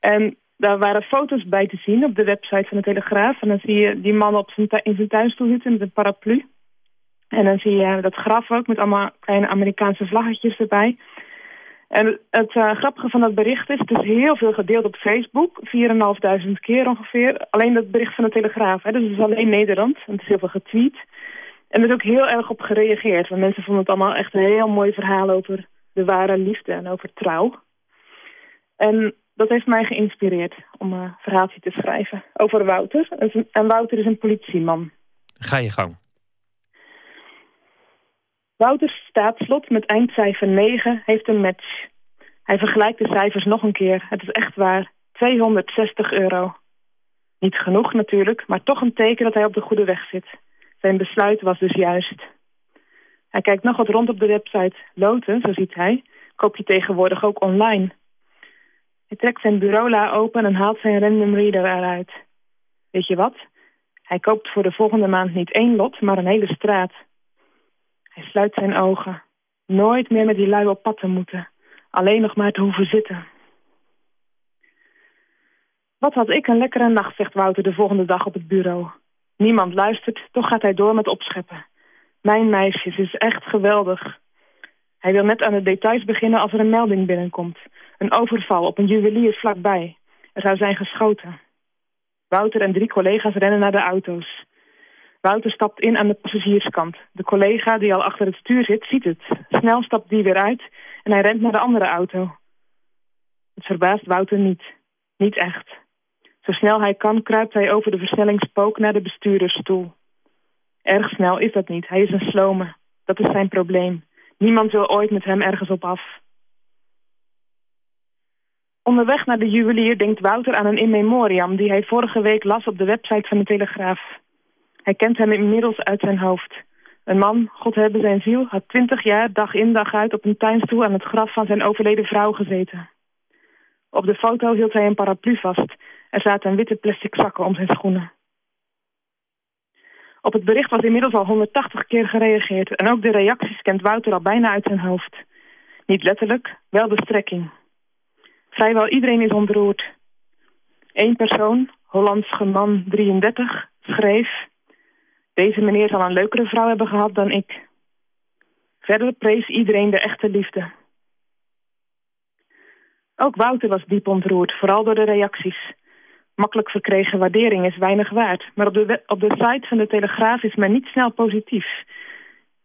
En daar waren foto's bij te zien op de website van de Telegraaf. En dan zie je die man op zijn in zijn tuinstoel zitten met een paraplu. En dan zie je dat graf ook met allemaal kleine Amerikaanse vlaggetjes erbij. En het uh, grappige van dat bericht is, het is heel veel gedeeld op Facebook. 4.500 keer ongeveer. Alleen dat bericht van de Telegraaf. Hè. Dus het is alleen Nederland. En het is heel veel getweet. En er is ook heel erg op gereageerd. Want mensen vonden het allemaal echt een heel mooi verhaal over de ware liefde en over trouw. En dat heeft mij geïnspireerd om een verhaaltje te schrijven over Wouter. En Wouter is een politieman. Ga je gang. Wouters staatslot met eindcijfer 9 heeft een match. Hij vergelijkt de cijfers nog een keer. Het is echt waar. 260 euro. Niet genoeg natuurlijk, maar toch een teken dat hij op de goede weg zit. Zijn besluit was dus juist. Hij kijkt nog wat rond op de website. Loten, zo ziet hij, koop je tegenwoordig ook online. Hij trekt zijn bureaula open en haalt zijn random reader eruit. Weet je wat? Hij koopt voor de volgende maand niet één lot, maar een hele straat. Hij sluit zijn ogen. Nooit meer met die lui op pad te moeten. Alleen nog maar te hoeven zitten. Wat had ik een lekkere nacht, zegt Wouter de volgende dag op het bureau. Niemand luistert, toch gaat hij door met opscheppen. Mijn meisje, ze is echt geweldig. Hij wil net aan de details beginnen als er een melding binnenkomt. Een overval op een juwelier vlakbij. Er zou zijn geschoten. Wouter en drie collega's rennen naar de auto's. Wouter stapt in aan de passagierskant. De collega die al achter het stuur zit, ziet het. Snel stapt die weer uit en hij rent naar de andere auto. Het verbaast Wouter niet. Niet echt. Zo snel hij kan kruipt hij over de versnellingspook naar de bestuurdersstoel. Erg snel is dat niet. Hij is een slome. Dat is zijn probleem. Niemand wil ooit met hem ergens op af. Onderweg naar de juwelier denkt Wouter aan een in memoriam... die hij vorige week las op de website van de Telegraaf. Hij kent hem inmiddels uit zijn hoofd. Een man, God hebben zijn ziel, had twintig jaar dag in dag uit op een tuinstoel aan het graf van zijn overleden vrouw gezeten. Op de foto hield hij een paraplu vast. Er zaten witte plastic zakken om zijn schoenen. Op het bericht was inmiddels al 180 keer gereageerd... en ook de reacties kent Wouter al bijna uit zijn hoofd. Niet letterlijk, wel de strekking. Vrijwel iedereen is ontroerd. Eén persoon, Hollandse man 33, schreef... Deze meneer zal een leukere vrouw hebben gehad dan ik. Verder prees iedereen de echte liefde. Ook Wouter was diep ontroerd, vooral door de reacties. Makkelijk verkregen waardering is weinig waard. Maar op de, op de site van de Telegraaf is men niet snel positief.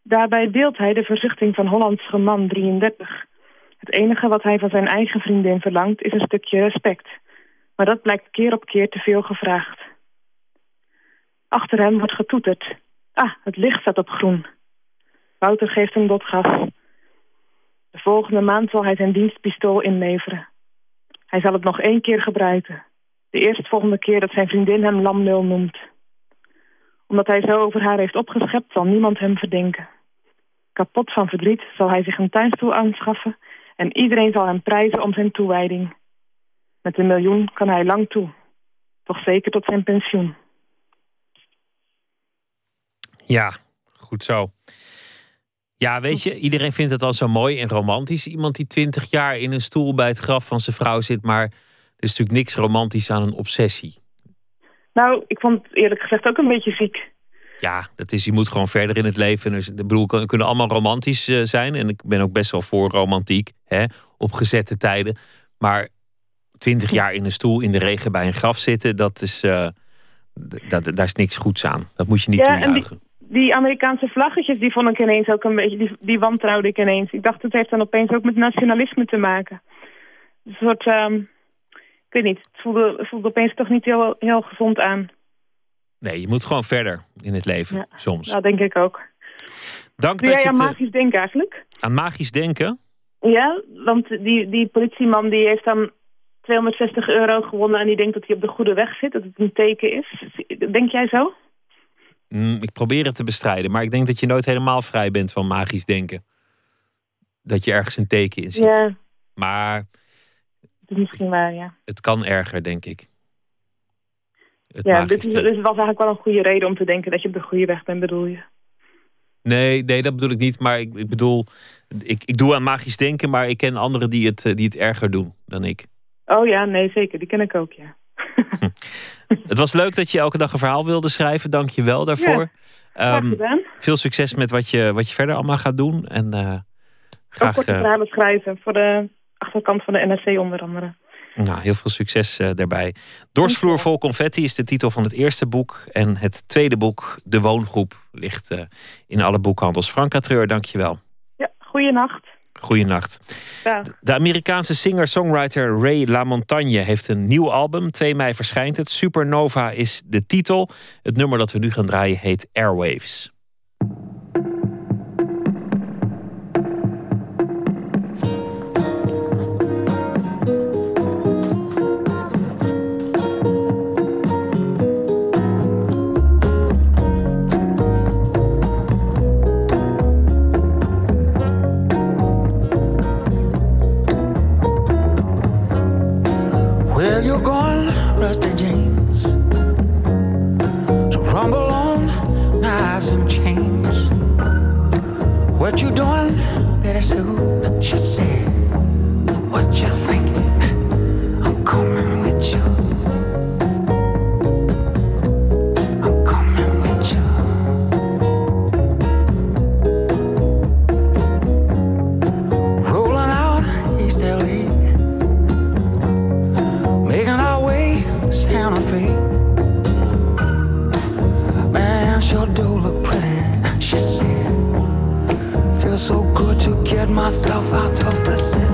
Daarbij deelt hij de verzuchting van Hollandse man 33. Het enige wat hij van zijn eigen vriendin verlangt is een stukje respect. Maar dat blijkt keer op keer te veel gevraagd. Achter hem wordt getoeterd. Ah, het licht staat op groen. Wouter geeft hem gas. De volgende maand zal hij zijn dienstpistool inleveren. Hij zal het nog één keer gebruiken. De eerstvolgende keer dat zijn vriendin hem lamnul noemt. Omdat hij zo over haar heeft opgeschept, zal niemand hem verdenken. Kapot van verdriet zal hij zich een tuinstoel aanschaffen... en iedereen zal hem prijzen om zijn toewijding. Met een miljoen kan hij lang toe. Toch zeker tot zijn pensioen. Ja, goed zo. Ja, weet je, iedereen vindt het al zo mooi en romantisch. Iemand die twintig jaar in een stoel bij het graf van zijn vrouw zit, maar is natuurlijk niks romantisch aan een obsessie. Nou, ik vond het eerlijk gezegd ook een beetje ziek. Ja, dat is, je moet gewoon verder in het leven. Dus, ik bedoel, kunnen allemaal romantisch eh, zijn. En ik ben ook best wel voor romantiek, hè, op gezette tijden. Maar twintig jaar in een stoel in de regen bij een graf zitten, dat is, uh, dat, daar is niks goeds aan. Dat moet je niet ja, toejuichen die Amerikaanse vlaggetjes, die vond ik ineens ook een beetje, die, die wantrouwde ik ineens. Ik dacht, het heeft dan opeens ook met nationalisme te maken. Een soort, um, ik weet niet, het voelde, voelde opeens toch niet heel, heel gezond aan. Nee, je moet gewoon verder in het leven, ja, soms. Dat denk ik ook. Dank Doe dat jij aan magisch denken eigenlijk? Aan magisch denken? Ja, want die, die politieman die heeft dan 260 euro gewonnen... en die denkt dat hij op de goede weg zit, dat het een teken is. Denk jij zo? Mm, ik probeer het te bestrijden, maar ik denk dat je nooit helemaal vrij bent van magisch denken. Dat je ergens een teken in ziet. Ja. Maar. Misschien ja. Het kan erger, denk ik. Het Ja, dit, denken. dit was eigenlijk wel een goede reden om te denken dat je op de goede weg bent, bedoel je? Nee, nee, dat bedoel ik niet. Maar ik, ik bedoel, ik, ik doe aan magisch denken, maar ik ken anderen die het, eh, die het erger doen dan ik. Oh ja, nee, zeker. Die ken ik ook, ja. Het was leuk dat je elke dag een verhaal wilde schrijven. Dank je wel daarvoor. Graag Ehm, veel succes met wat je, wat je verder allemaal gaat doen. En Ook graag korte eh, verhalen schrijven voor de achterkant van de NRC onder andere. nou, heel veel succes eh, daarbij. Dorsvloer vol confetti is de titel van het eerste boek. En het tweede boek, De Woongroep, ligt eh, in alle boekhandels. Franka Treur, dank je wel. Ja, goeienacht. Goeienacht. De Amerikaanse singer-songwriter Ray LaMontagne heeft een nieuw album. 2 mei verschijnt het. Supernova is de titel. Het nummer dat we nu gaan draaien heet Airwaves. What you doing, Betty Sue? She said, What you thinking? Myself out of the city.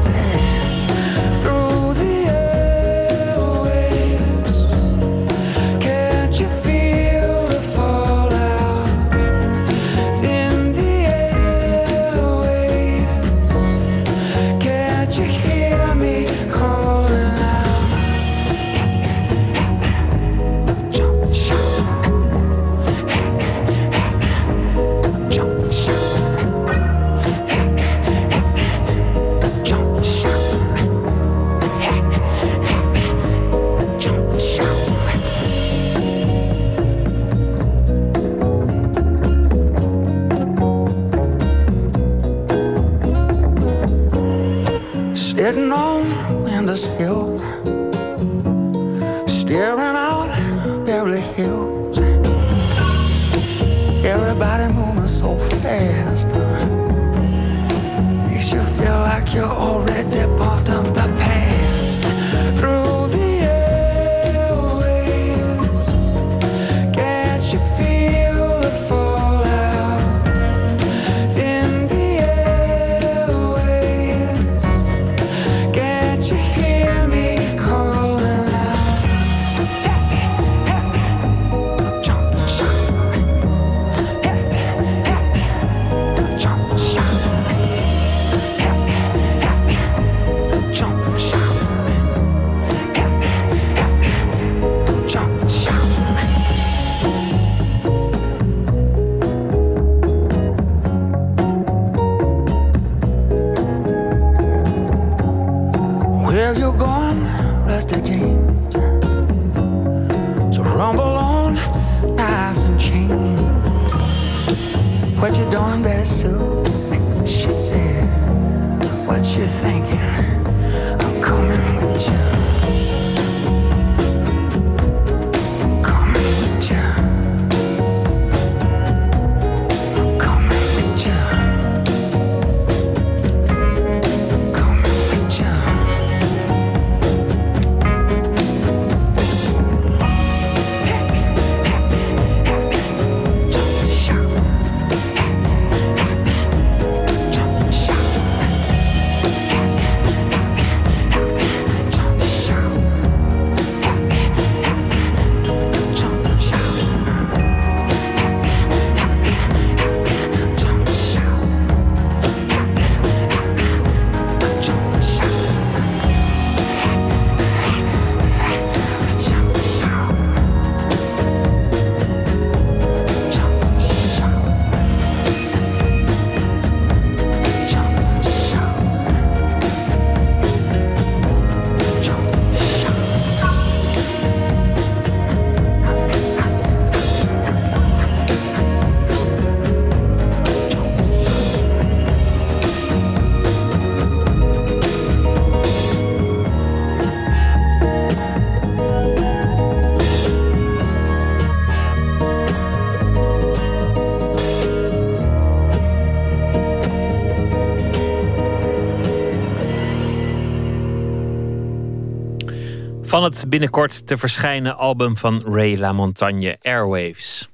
Het binnenkort te verschijnen album van Ray LaMontagne, Airwaves.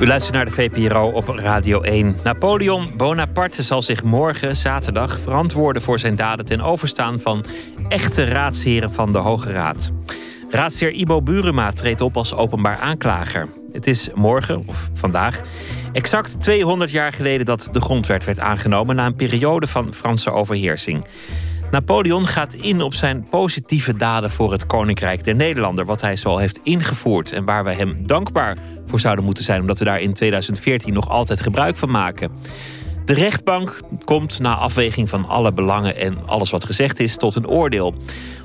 U luistert naar de VPRO op Radio 1. Napoleon Bonaparte zal zich morgen, zaterdag, verantwoorden voor zijn daden ten overstaan van echte raadsheren van de Hoge Raad. Raadsheer Ibo Burema treedt op als openbaar aanklager. Het is morgen, of vandaag, exact 200 jaar geleden dat de grondwet werd aangenomen na een periode van Franse overheersing. Napoleon gaat in op zijn positieve daden voor het Koninkrijk der Nederlanden, wat hij zo heeft ingevoerd en waar we hem dankbaar voor zouden moeten zijn, omdat we daar in 2014 nog altijd gebruik van maken. De rechtbank komt na afweging van alle belangen en alles wat gezegd is tot een oordeel.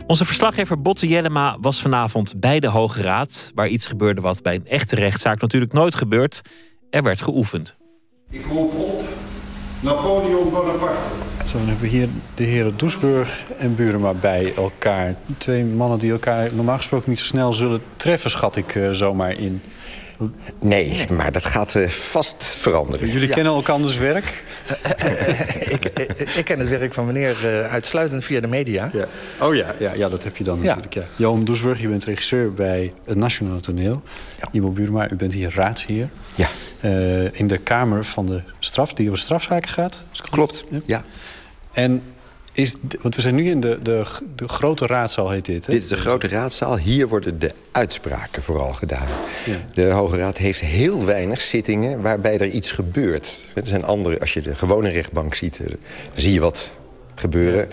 Onze verslaggever Botte Jellema was vanavond bij de Hoge Raad, waar iets gebeurde wat bij een echte rechtszaak natuurlijk nooit gebeurt. Er werd geoefend. Ik roep op Napoleon Bonaparte. Zo, dan hebben we hier de heren Doesburg en Burema bij elkaar. Twee mannen die elkaar normaal gesproken niet zo snel zullen treffen, schat ik uh, zomaar in. Nee, maar dat gaat uh, vast veranderen. Jullie ja. kennen elkanders werk? ik, ik, ik, ken het werk van meneer uh, uitsluitend via de media. Ja. Oh ja, ja, ja, dat heb je dan natuurlijk. Ja. Johan Doesburg, je bent regisseur bij het Nationaal Toneel. Ja. Ivo Burema, u bent hier raadsheer. Ja. Uh, in de Kamer van de straf, die over strafzaken gaat. Klopt, ja. En is, want we zijn nu in de, de, de grote raadzaal, heet dit. Hè? Dit is de grote raadzaal. Hier worden de uitspraken vooral gedaan. Ja. De Hoge Raad heeft heel weinig zittingen waarbij er iets gebeurt. Er zijn andere, als je de gewone rechtbank ziet, dan zie je wat gebeuren.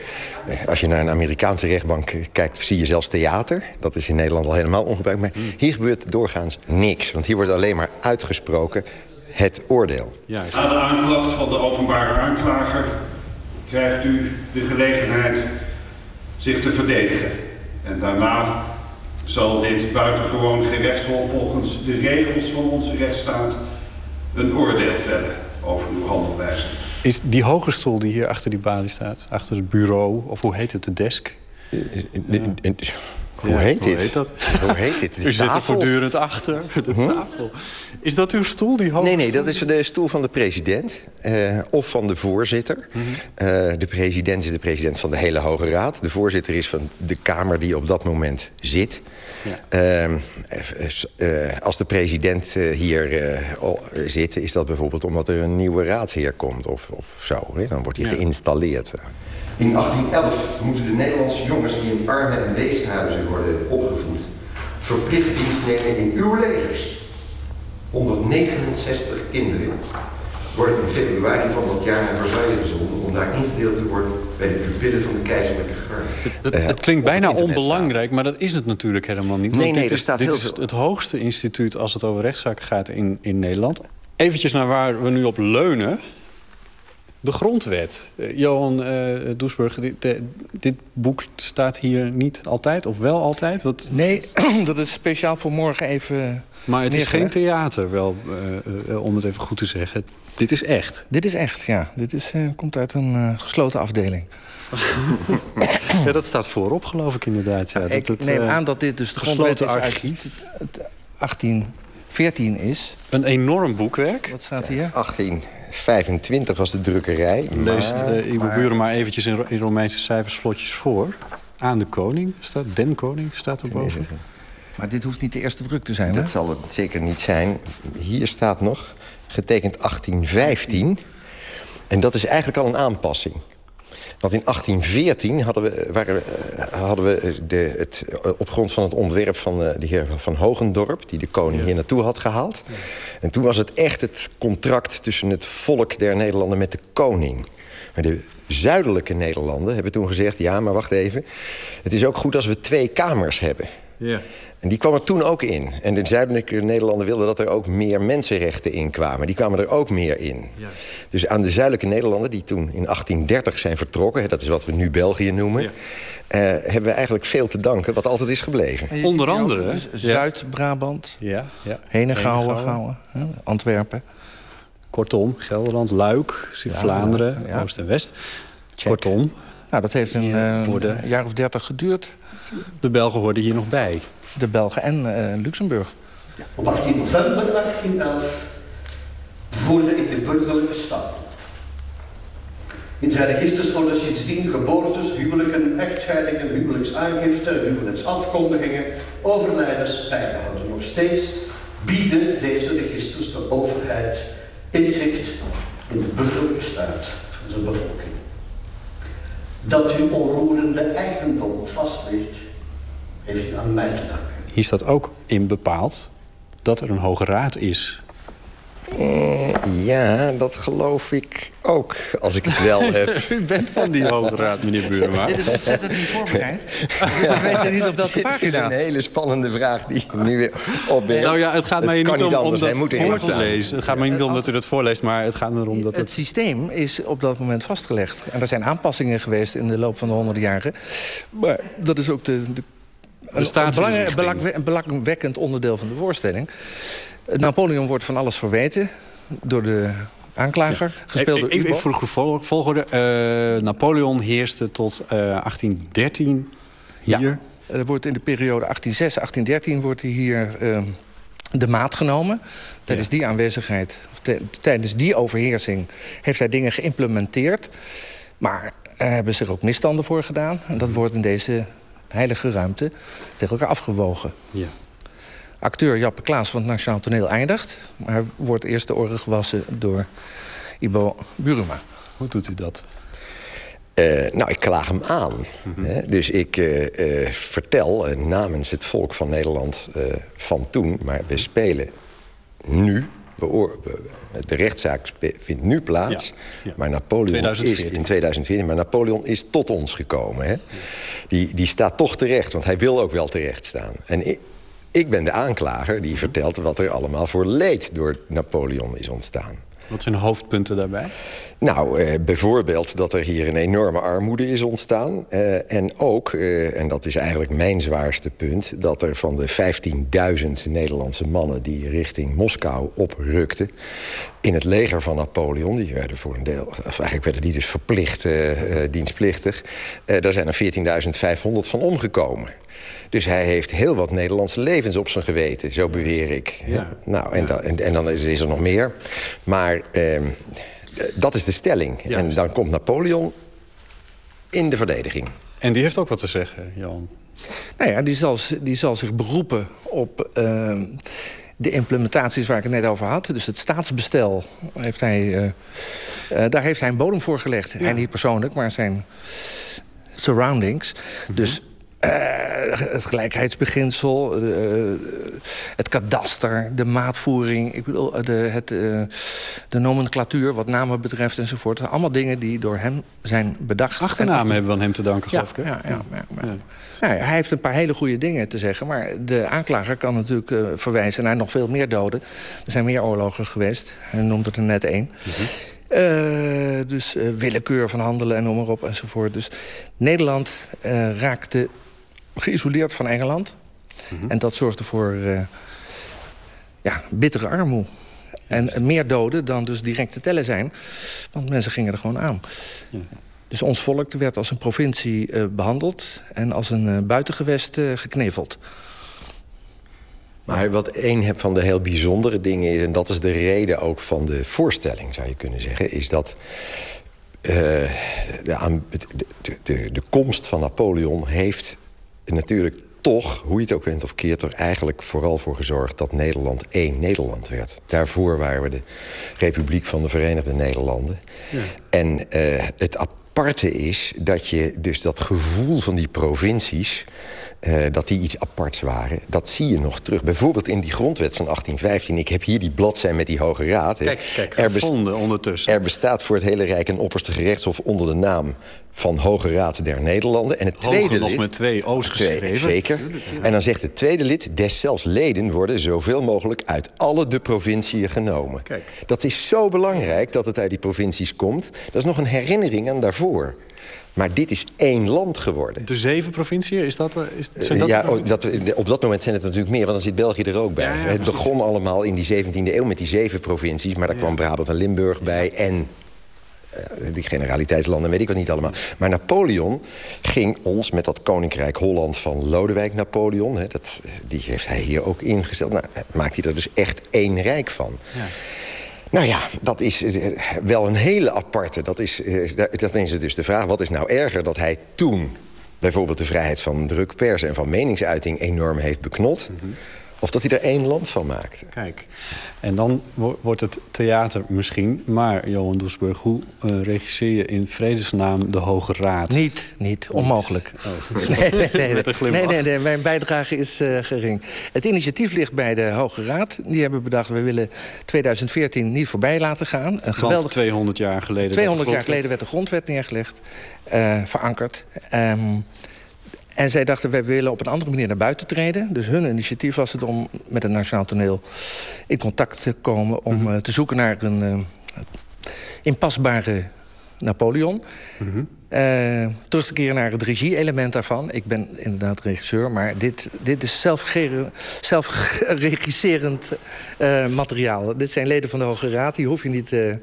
Als je naar een Amerikaanse rechtbank kijkt, zie je zelfs theater. Dat is in Nederland al helemaal ongebruikelijk. Maar hier gebeurt doorgaans niks. Want hier wordt alleen maar uitgesproken het oordeel. Juist. Aan de aanklacht van de openbare aanklager krijgt u de gelegenheid zich te verdedigen. En daarna zal dit buitengewoon gerechtshof volgens de regels van onze rechtsstaat een oordeel vellen over uw handelwijze. Is die hoge stoel die hier achter die balie staat, achter het bureau, of hoe heet het, de desk? Uh, hoe heet hoe dit? Heet dat? Hoe heet dit? De U zit er tafel? voortdurend achter. De tafel. Is dat uw stoel, die hoge Nee, nee, dat is de stoel van de president. Uh, of van de voorzitter. Mm -hmm. uh, de president is de president van de hele Hoge Raad. De voorzitter is van de Kamer die op dat moment zit. Ja. Uh, als de president hier zit, is dat bijvoorbeeld omdat er een nieuwe raadsheer komt of, of zo. Hè? Dan wordt hij ja. geïnstalleerd. In 1811 moeten de Nederlandse jongens die in armen en weeshuizen worden opgevoed... verplicht dienst nemen in uw legers. 169 kinderen worden in februari van dat jaar naar Versailles gezonden... om daar ingedeeld te worden bij de pupillen van de keizerlijke garde. Het, klinkt bijna onbelangrijk, maar dat is het natuurlijk helemaal niet. Nee, nee, dit is, staat dit heel is veel... het hoogste instituut als het over rechtszaken gaat in, in Nederland. Eventjes naar waar we nu op leunen. De grondwet. Uh, Johan uh, Doesburg, dit, de, dit, boek staat hier niet altijd, of wel altijd? Wat... Nee, dat is speciaal voor morgen even Maar het is geen theater, wel, uh, om het even goed te zeggen. Dit is echt. Dit is echt, ja. Dit is, komt uit een gesloten afdeling. ja, dat staat voorop, geloof ik inderdaad. Ja, ik dat het, neem aan dat dit dus de gesloten grondwet is archief. uit 1814 is. Een enorm boekwerk. Wat staat hier? 18. 25 was de drukkerij. Leest uh, Ivo Buren maar eventjes in, in Romeinse cijfers vlotjes voor. Aan de koning staat, den koning staat erboven. Maar dit hoeft niet de eerste druk te zijn, Dat hè? zal het zeker niet zijn. Hier staat nog, getekend 1815. En dat is eigenlijk al een aanpassing. Want in 1814 hadden we, waren, we, hadden we de, het, op grond van het ontwerp van de heer Van Hogendorp... die de koning ja. hier naartoe had gehaald. Ja. En toen was het echt het contract tussen het volk der Nederlanden met de koning. Maar de zuidelijke Nederlanden hebben toen gezegd... ja, maar wacht even, het is ook goed als we twee kamers hebben. Ja. En die kwam er toen ook in. En de zuidelijke Nederlanden wilden dat er ook meer mensenrechten in kwamen. Die kwamen er ook meer in. Juist. Dus aan de zuidelijke Nederlanden, die toen in 1830 zijn vertrokken... dat is wat we nu België noemen... Ja. Uh, hebben we eigenlijk veel te danken, wat altijd is gebleven. Onder andere... Dus Zuid-Brabant, ja, ja. Henegouwen, Gouwen, Antwerpen. Kortom, Gelderland, Luik, ja, Vlaanderen, ja. Oost en West. Check. Kortom. Nou, dat heeft een, uh, worden... een jaar of dertig geduurd. De Belgen hoorden hier nog bij. De Belgen en uh, Luxemburg. Ja, op 18 november 1811 voerde ik de burgerlijke stap. In zijn registers worden sindsdien geboortes, huwelijken, echtscheidingen, huwelijksaangifte, huwelijksafkondigingen, overlijdens bijgehouden. Nog steeds bieden deze registers de overheid inzicht in de burgerlijke staat van zijn bevolking. Dat u onroerende eigendom vastligt, heeft u aan mij te danken. Hier staat ook in bepaald dat er een hoge raad is. Eh, ja, dat geloof ik ook, als ik het wel heb. U bent van die hoge raad, meneer Burema. Dit is ontzettend niet voorbereid. Dus we weten niet op welke Dit is pagina. een hele spannende vraag die nu weer opwerpt. Nou ja, het gaat mij niet om, dat hij moet erin voor te lezen. Het gaat mij niet om dat u dat voorleest, maar het gaat erom dat Het het... systeem is op dat moment vastgelegd. En er zijn aanpassingen geweest in de loop van de honderden jaren. Maar dat is ook de, de, een, belang- een belangwekkend onderdeel van de voorstelling. Napoleon wordt van alles verweten door de aanklager. Gespeeld door Even, voor de volgorde. Eh, Napoleon heerste tot eh, 1813 hier. Ja. Er wordt in de periode 1806-1813 wordt hij hier ehm, de maat genomen. Tijdens die aanwezigheid, tijdens die overheersing... heeft hij dingen geïmplementeerd. Maar er hebben zich ook misstanden voor gedaan. En dat wordt in deze heilige ruimte tegen elkaar afgewogen. Ja. Acteur Jappe Klaas van het Nationaal Toneel eindigt. Maar hij wordt eerst de oren gewassen door Ibo Buruma. Hoe doet u dat? Eh, nou, ik klaag hem aan. hè. Dus ik eh, eh, vertel namens het volk van Nederland eh, van toen... maar we spelen nu... de rechtszaak vindt nu plaats. Ja, ja. Maar Napoleon 2014. is in 2014. Maar Napoleon is tot ons gekomen. Hè. Die, die staat toch terecht, want hij wil ook wel terecht staan. En ik, ik ben de aanklager die vertelt wat er allemaal voor leed door Napoleon is ontstaan. Wat zijn hoofdpunten daarbij? Nou, eh, bijvoorbeeld dat er hier een enorme armoede is ontstaan. Eh, en ook, eh, en dat is eigenlijk mijn zwaarste punt... dat er van de 15.000 Nederlandse mannen die richting Moskou oprukten... in het leger van Napoleon, die werden voor een deel... of eigenlijk werden die dus verplicht eh, eh, dienstplichtig... eh, daar zijn er 14.500 van omgekomen. Dus hij heeft heel wat Nederlandse levens op zijn geweten, zo beweer ik. Ja. Nou, en, dan, en, en dan is, is er nog meer. Maar ehm, dat is de stelling. En dan komt Napoleon in de verdediging. En die heeft ook wat te zeggen, Jan. Nou ja, die zal, die zal zich beroepen op ehm, de implementaties waar ik het net over had. Dus het staatsbestel, heeft hij, eh, eh, daar heeft hij een bodem voor gelegd. Hij niet persoonlijk, maar zijn surroundings. Dus eh, het gelijkheidsbeginsel, eh, het kadaster, de maatvoering... Ik bedoel, de, het, eh, de nomenclatuur wat namen betreft enzovoort. Allemaal dingen die door hem zijn bedacht. Achternamen En- hebben we aan hem te danken, ja, geloof ik. ja, ja, ja. Nou ja, hij heeft een paar hele goede dingen te zeggen. Maar de aanklager kan natuurlijk eh, verwijzen naar nog veel meer doden. Er zijn meer oorlogen geweest. Hij noemde er net één. Eh, dus eh, willekeur van handelen en noem maar op enzovoort. Dus Nederland eh, raakte geïsoleerd van Engeland. En dat zorgde voor eh, ja, bittere armoede. En meer doden dan dus direct te tellen zijn. Want mensen gingen er gewoon aan. Dus ons volk werd als een provincie eh, behandeld... en als een eh, buitengewest gekneveld. Maar wat een van de heel bijzondere dingen is... en dat is de reden ook van de voorstelling, zou je kunnen zeggen... is dat de, de, de komst van Napoleon heeft natuurlijk toch... hoe je het ook bent of keert, er eigenlijk vooral voor gezorgd... dat Nederland één Nederland werd. Daarvoor waren we de Republiek van de Verenigde Nederlanden. En eh, het aparte is dat je dus dat gevoel van die provincies... eh, dat die iets aparts waren, dat zie je nog terug. Bijvoorbeeld in die grondwet van 1815. Ik heb hier die bladzij met die Hoge Raad. Kijk, kijk, Er gevonden ondertussen. er bestaat voor het hele Rijk een opperste gerechtshof onder de naam van Hoge Raad der Nederlanden. En het Hoge tweede nog lid, met twee O's geschreven. zeker. En dan zegt het tweede lid, deszelfs leden worden zoveel mogelijk uit alle de provinciën genomen. Kijk. Dat is zo belangrijk dat het uit die provincies komt. Dat is nog een herinnering aan daarvoor. Maar dit is één land geworden. De zeven provinciën, is dat, eh, is, zijn dat ja, oh, dat, op dat moment zijn het natuurlijk meer, want dan zit België er ook bij. Ja, ja, het precies. begon allemaal in die 17e eeuw met die zeven provincies, maar daar kwam Brabant en Limburg bij en eh, die generaliteitslanden, weet ik wat niet allemaal. Maar Napoleon ging ons met dat koninkrijk Holland van Lodewijk Napoleon... Hè, dat, die heeft hij hier ook ingesteld. Nou, maakt hij er dus echt één rijk van. Nou ja, dat is eh, wel een hele aparte. Dat is, eh, dat is dus de vraag, wat is nou erger dat hij toen... bijvoorbeeld de vrijheid van druk, pers en van meningsuiting enorm heeft beknot... Of dat hij er één land van maakte. Kijk, en dan wordt het theater misschien. Maar, Johan Doesburg, hoe uh, regisseer je in vredesnaam de Hoge Raad? Niet, niet. Onmogelijk. Oh, nee, nee, nee, nee, nee, nee, mijn bijdrage is uh, gering. Het initiatief ligt bij de Hoge Raad. Die hebben bedacht, we willen 2014 niet voorbij laten gaan. Een geweldig... 200 jaar geleden 200 jaar geleden werd de grondwet neergelegd. Uh, verankerd. Um, en zij dachten, wij willen op een andere manier naar buiten treden. Dus hun initiatief was het om met het Nationaal Toneel in contact te komen... om uh, te zoeken naar een uh, inpasbare Napoleon. Mm -hmm. uh, terug te keren naar het regie-element daarvan. Ik ben inderdaad regisseur, maar dit, dit is zelfregisserend zelf materiaal. Dit zijn leden van de Hoge Raad. Die hoef je niet te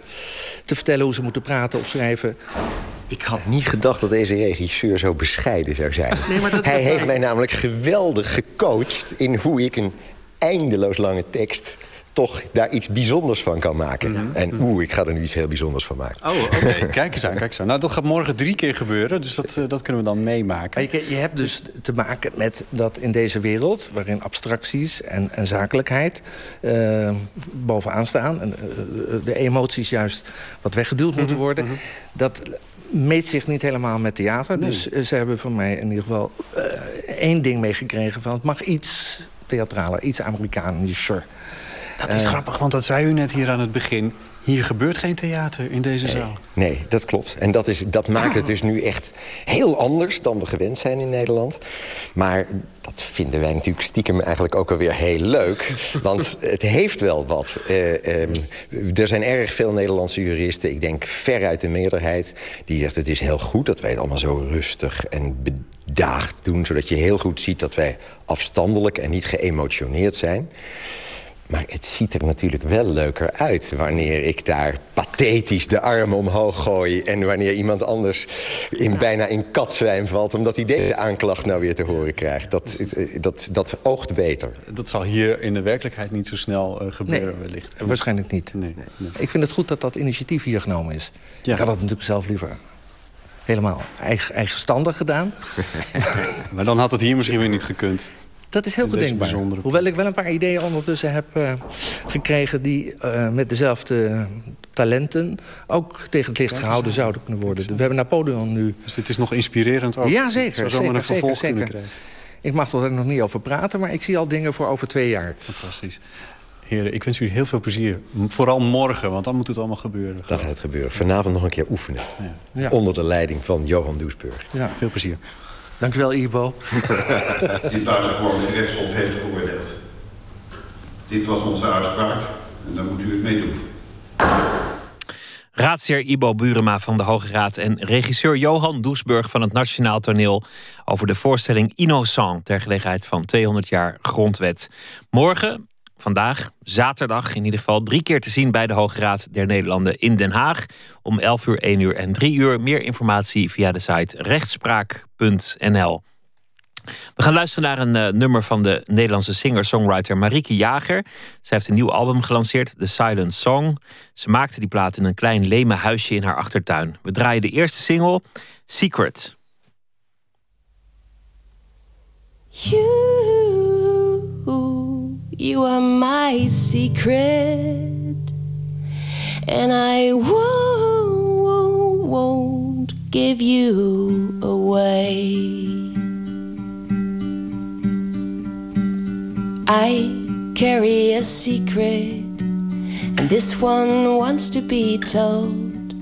vertellen hoe ze moeten praten of schrijven. Ik had niet gedacht dat deze regisseur zo bescheiden zou zijn. Nee, maar dat Hij heeft mij namelijk geweldig gecoacht... in hoe ik een eindeloos lange tekst toch daar iets bijzonders van kan maken. -hmm. En oeh, ik ga er nu iets heel bijzonders van maken. Oh, oké. Okay. kijk eens aan, kijk eens aan. Nou, dat gaat morgen drie keer gebeuren, dus dat, uh, dat kunnen we dan meemaken. Je, je, hebt dus te maken met dat in deze wereld... waarin abstracties en, en zakelijkheid uh, bovenaan staan... en uh, de emoties juist wat weggeduwd moeten worden... Mm -hmm. dat meet zich niet helemaal met theater. Nee. Dus ze hebben van mij in ieder geval uh, één ding meegekregen... van het mag iets theatraler, iets Amerikanischer. Dat is uh, grappig, want dat zei u net hier aan het begin. Hier gebeurt geen theater in deze nee, zaal. Nee, dat klopt. En dat, is, dat maakt het dus nu echt heel anders dan we gewend zijn in Nederland. Maar dat vinden wij natuurlijk stiekem eigenlijk ook alweer heel leuk. Want het heeft wel wat. Uh, um, er zijn erg veel Nederlandse juristen, ik denk veruit de meerderheid... die zegt het is heel goed dat wij het allemaal zo rustig en bedaagd doen... zodat je heel goed ziet dat wij afstandelijk en niet geëmotioneerd zijn... Maar het ziet er natuurlijk wel leuker uit wanneer ik daar pathetisch de arm omhoog gooi... en wanneer iemand anders in, bijna in katzwijm valt... omdat hij deze aanklacht nou weer te horen krijgt. Dat, dat, dat oogt beter. Dat zal hier in de werkelijkheid niet zo snel uh, gebeuren nee, wellicht. Waarschijnlijk niet. Nee, nee. Ik vind het goed dat dat initiatief hier genomen is. Ja. Ik had dat natuurlijk zelf liever helemaal eigen, eigenstandig gedaan. maar dan had het hier misschien weer niet gekund. Dat is heel goed denkbaar. Hoewel ik wel een paar ideeën ondertussen heb uh, gekregen... die uh, met dezelfde talenten ook tegen het licht gehouden zouden kunnen worden. We hebben Napoleon nu... Dus dit is nog inspirerend ook? Ja, zeker. Zou zeker, een vervolg zeker, kunnen krijgen? Ik mag er nog niet over praten, maar ik zie al dingen voor over twee jaar. Fantastisch. Heren, ik wens u heel veel plezier. Vooral morgen, want dan moet het allemaal gebeuren. Dan gaat het gebeuren. Vanavond nog een keer oefenen. Ja. Ja. Onder de leiding van Johan Doesburg. Ja, veel plezier. Dank u wel, Ivo. Dit buitengewoon gerechtshof heeft geoordeeld. Dit was onze uitspraak en daar moet u het mee doen. Raadsheer Ibo Burema van de Hoge Raad en regisseur Johan Doesburg van het Nationaal Toneel over de voorstelling Innocent ter gelegenheid van 200 jaar grondwet. Morgen vandaag, zaterdag in ieder geval, drie keer te zien bij de Hoge Raad der Nederlanden in Den Haag. Om 11 uur, 1 uur en 3 uur. Meer informatie via de site rechtspraak.nl. We gaan luisteren naar een uh, nummer van de Nederlandse singer-songwriter Marieke Jager. Zij heeft een nieuw album gelanceerd, The Silent Song. Ze maakte die plaat in een klein leme huisje in haar achtertuin. We draaien de eerste single, Secret. You, you are my secret. And I won't, won't give you away. I carry a secret, and this one wants to be told.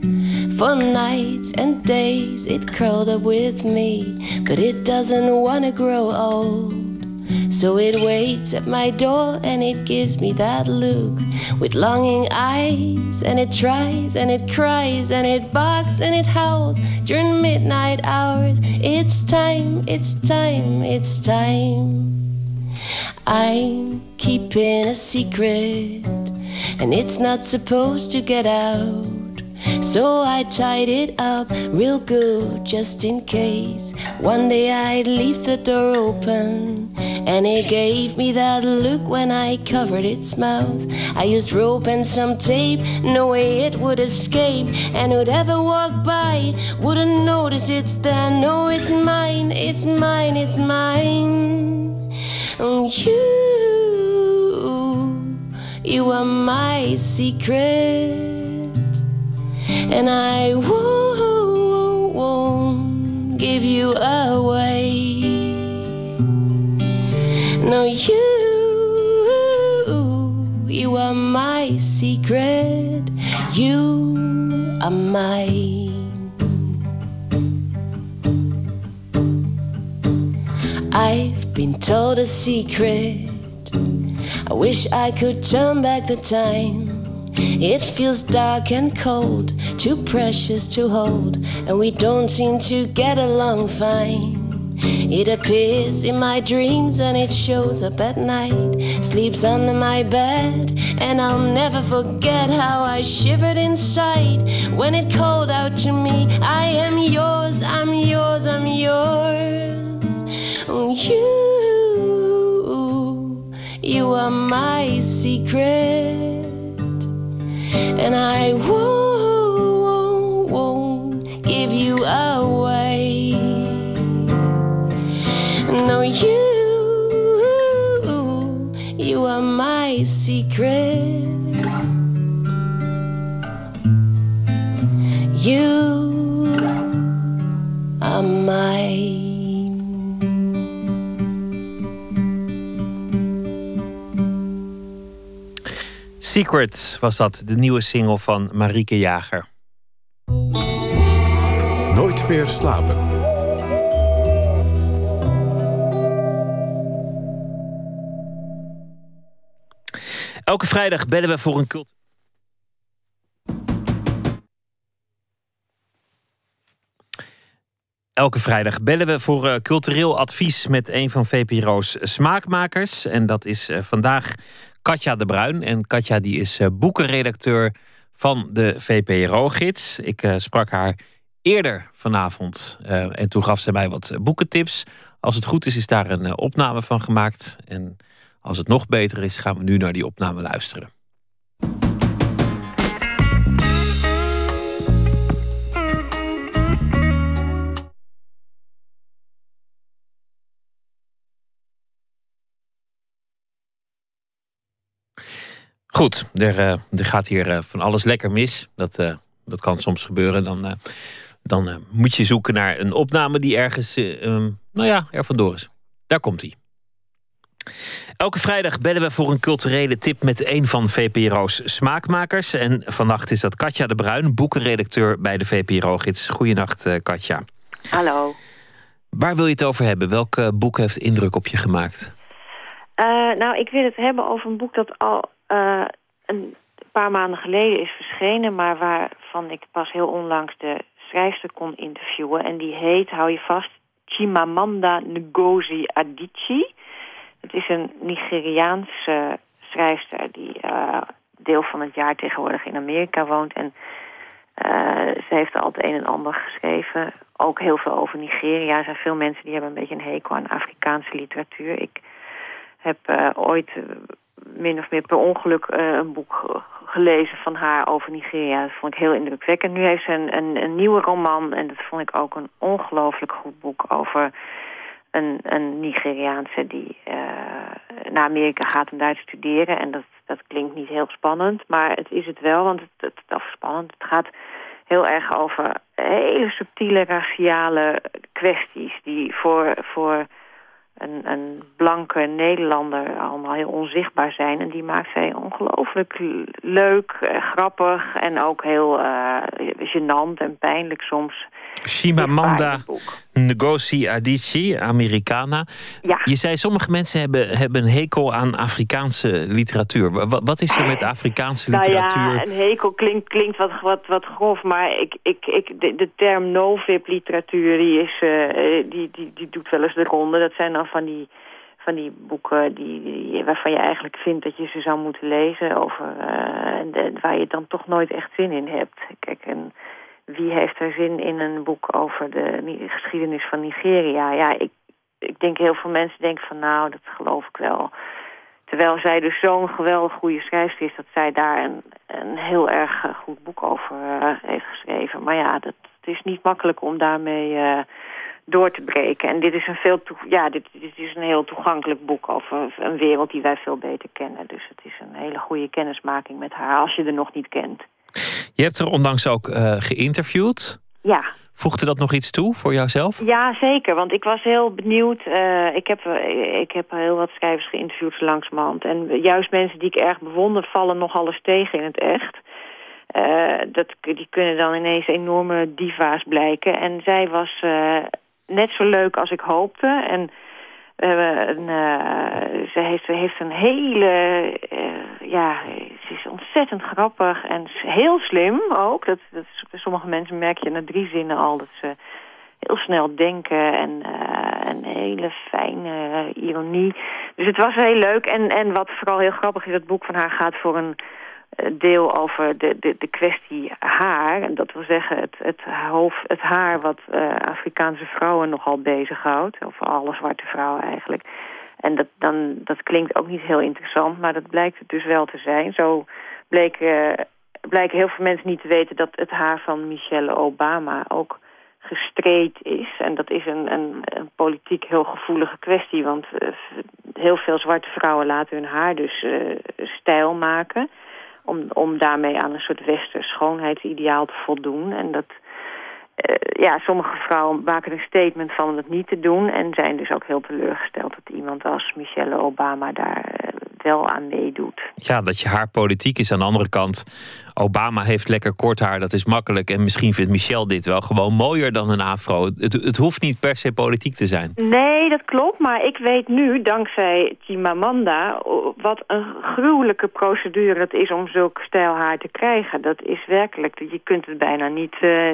For nights and days it curled up with me, but it doesn't want to grow old. So it waits at my door and it gives me that look with longing eyes, and it tries and it cries and it barks and it howls during midnight hours. It's time, it's time, it's time. I'm keeping a secret, and it's not supposed to get out. So I tied it up real good just in case one day I'd leave the door open. And it gave me that look when I covered its mouth. I used rope and some tape, no way it would escape. And whoever walked by wouldn't notice it's there. No, it's mine, it's mine, it's mine. Oh, you, you are my secret and I won't, give you away. No, you, you are my secret. You are mine. I've been told a secret. I wish I could turn back the time. It feels dark and cold, too precious to hold, and we don't seem to get along fine. It appears in my dreams and it shows up at night. Sleeps under my bed, and I'll never forget how I shivered inside when it called out to me I am yours, I'm yours, I'm yours. Oh, you, you are my secret and I won't, Secret was dat, de nieuwe single van Marieke Jager. Nooit meer slapen. Elke vrijdag bellen we voor een cult. Elke vrijdag bellen we voor uh, cultureel advies met een van VPRO's smaakmakers. En dat is uh, vandaag Katja de Bruin. En Katja die is uh, boekenredacteur van de VPRO-gids. Ik uh, sprak haar eerder vanavond uh, en toen gaf ze mij wat boekentips. Als het goed is, is daar een opname van gemaakt. En als het nog beter is, gaan we nu naar die opname luisteren. Goed, er, uh, er gaat hier uh, van alles lekker mis. Dat, uh, dat kan soms gebeuren. Dan, dan moet je zoeken naar een opname die ergens, um, nou ja, er vandoor is. Daar komt hij. Elke vrijdag bellen we voor een culturele tip met een van VPRO's smaakmakers. En vannacht is dat Katja de Bruin, boekenredacteur bij de VPRO-gids. Goedenacht, Katja. Hallo. Waar wil je het over hebben? Welk boek heeft indruk op je gemaakt? nou, ik wil het hebben over een boek dat al uh, een paar maanden geleden is verschenen... maar waarvan ik pas heel onlangs de schrijfster kon interviewen. En die heet, hou je vast, Chimamanda Ngozi Adichie. Het is een Nigeriaanse schrijfster die uh, deel van het jaar tegenwoordig in Amerika woont. En uh, ze heeft al het een en ander geschreven. Ook heel veel over Nigeria. Er zijn veel mensen die hebben een beetje een hekel aan Afrikaanse literatuur. Ik heb ooit min of meer per ongeluk uh, een boek gelezen van haar over Nigeria. Dat vond ik heel indrukwekkend. Nu heeft ze een, een, een nieuwe roman en dat vond ik ook een ongelooflijk goed boek over een, een Nigeriaanse die uh, naar Amerika gaat om daar te studeren. En dat, dat klinkt niet heel spannend, maar het is het wel, want het, het, spannend. Het gaat heel erg over hele subtiele raciale kwesties die voor, voor een, een blanke Nederlander allemaal heel onzichtbaar zijn. En die maakt zij ongelooflijk leuk, eh, grappig en ook heel uh, gênant en pijnlijk soms. Shimamanda Ngozi Adichie, Americana. Ja. Je zei sommige mensen hebben, hebben een hekel aan Afrikaanse literatuur. Wat, wat is er met Afrikaanse literatuur? Nou ja, een hekel klinkt, klinkt wat, wat, wat grof, maar ik, ik, ik, de, de term no-vip literatuur die, is, uh, die, die, die doet wel eens de ronde. Dat zijn dan van die van die boeken die, waarvan je eigenlijk vindt dat je ze zou moeten lezen. Over, uh, waar je dan toch nooit echt zin in hebt. Kijk, en wie heeft er zin in een boek over de geschiedenis van Nigeria? Ja, ik, ik denk heel veel mensen denken van nou, dat geloof ik wel. Terwijl zij dus zo'n geweldig goede schrijfster is... dat zij daar een, een heel erg eh, goed boek over uh, heeft geschreven. Maar ja, dat, het is niet makkelijk om daarmee door te breken. En dit is een, veel ja, dit, dit, is een heel toegankelijk boek over een wereld die wij veel beter kennen. Dus het is een hele goede kennismaking met haar, als je er nog niet kent. Je hebt er onlangs ook geïnterviewd. Ja. Voegde dat nog iets toe voor jouzelf? Ja, zeker. Want ik was heel benieuwd. Uh, ik, heb, ik heb heel wat schrijvers geïnterviewd langzamerhand. En juist mensen die ik erg bewonder vallen nog alles tegen in het echt. Uh, dat, die kunnen dan ineens enorme diva's blijken. En zij was net zo leuk als ik hoopte. En een, uh, ze, heeft, heeft een hele, uh, ja, ze is ontzettend grappig en heel slim ook. Dat, dat, sommige mensen merk je na drie zinnen al dat ze heel snel denken en een hele fijne ironie. Dus het was heel leuk. En, en wat vooral heel grappig is, het boek van haar gaat voor een deel over de, de, de kwestie haar. En dat wil zeggen het, het, hoofd, het haar wat uh, Afrikaanse vrouwen nogal bezighoudt. Of alle zwarte vrouwen eigenlijk. En dat, dan, dat klinkt ook niet heel interessant, maar dat blijkt het dus wel te zijn. Zo bleek, uh, blijken heel veel mensen niet te weten dat het haar van Michelle Obama ook gestreed is. En dat is een, een, een politiek heel gevoelige kwestie, want uh, heel veel zwarte vrouwen laten hun haar dus stijl maken om, om daarmee aan een soort westers schoonheidsideaal te voldoen. En dat, uh, ja, sommige vrouwen maken een statement van dat niet te doen... en zijn dus ook heel teleurgesteld dat iemand als Michelle Obama daar uh, wel aan meedoet. Ja, dat je haar politiek is aan de andere kant. Obama heeft lekker kort haar, dat is makkelijk. En misschien vindt Michelle dit wel gewoon mooier dan een afro. Het, het hoeft niet per se politiek te zijn. Nee, dat klopt. Maar ik weet nu, dankzij Chimamanda... wat een gruwelijke procedure het is om zulk stijl haar te krijgen. Dat is werkelijk, je kunt het bijna niet... Uh,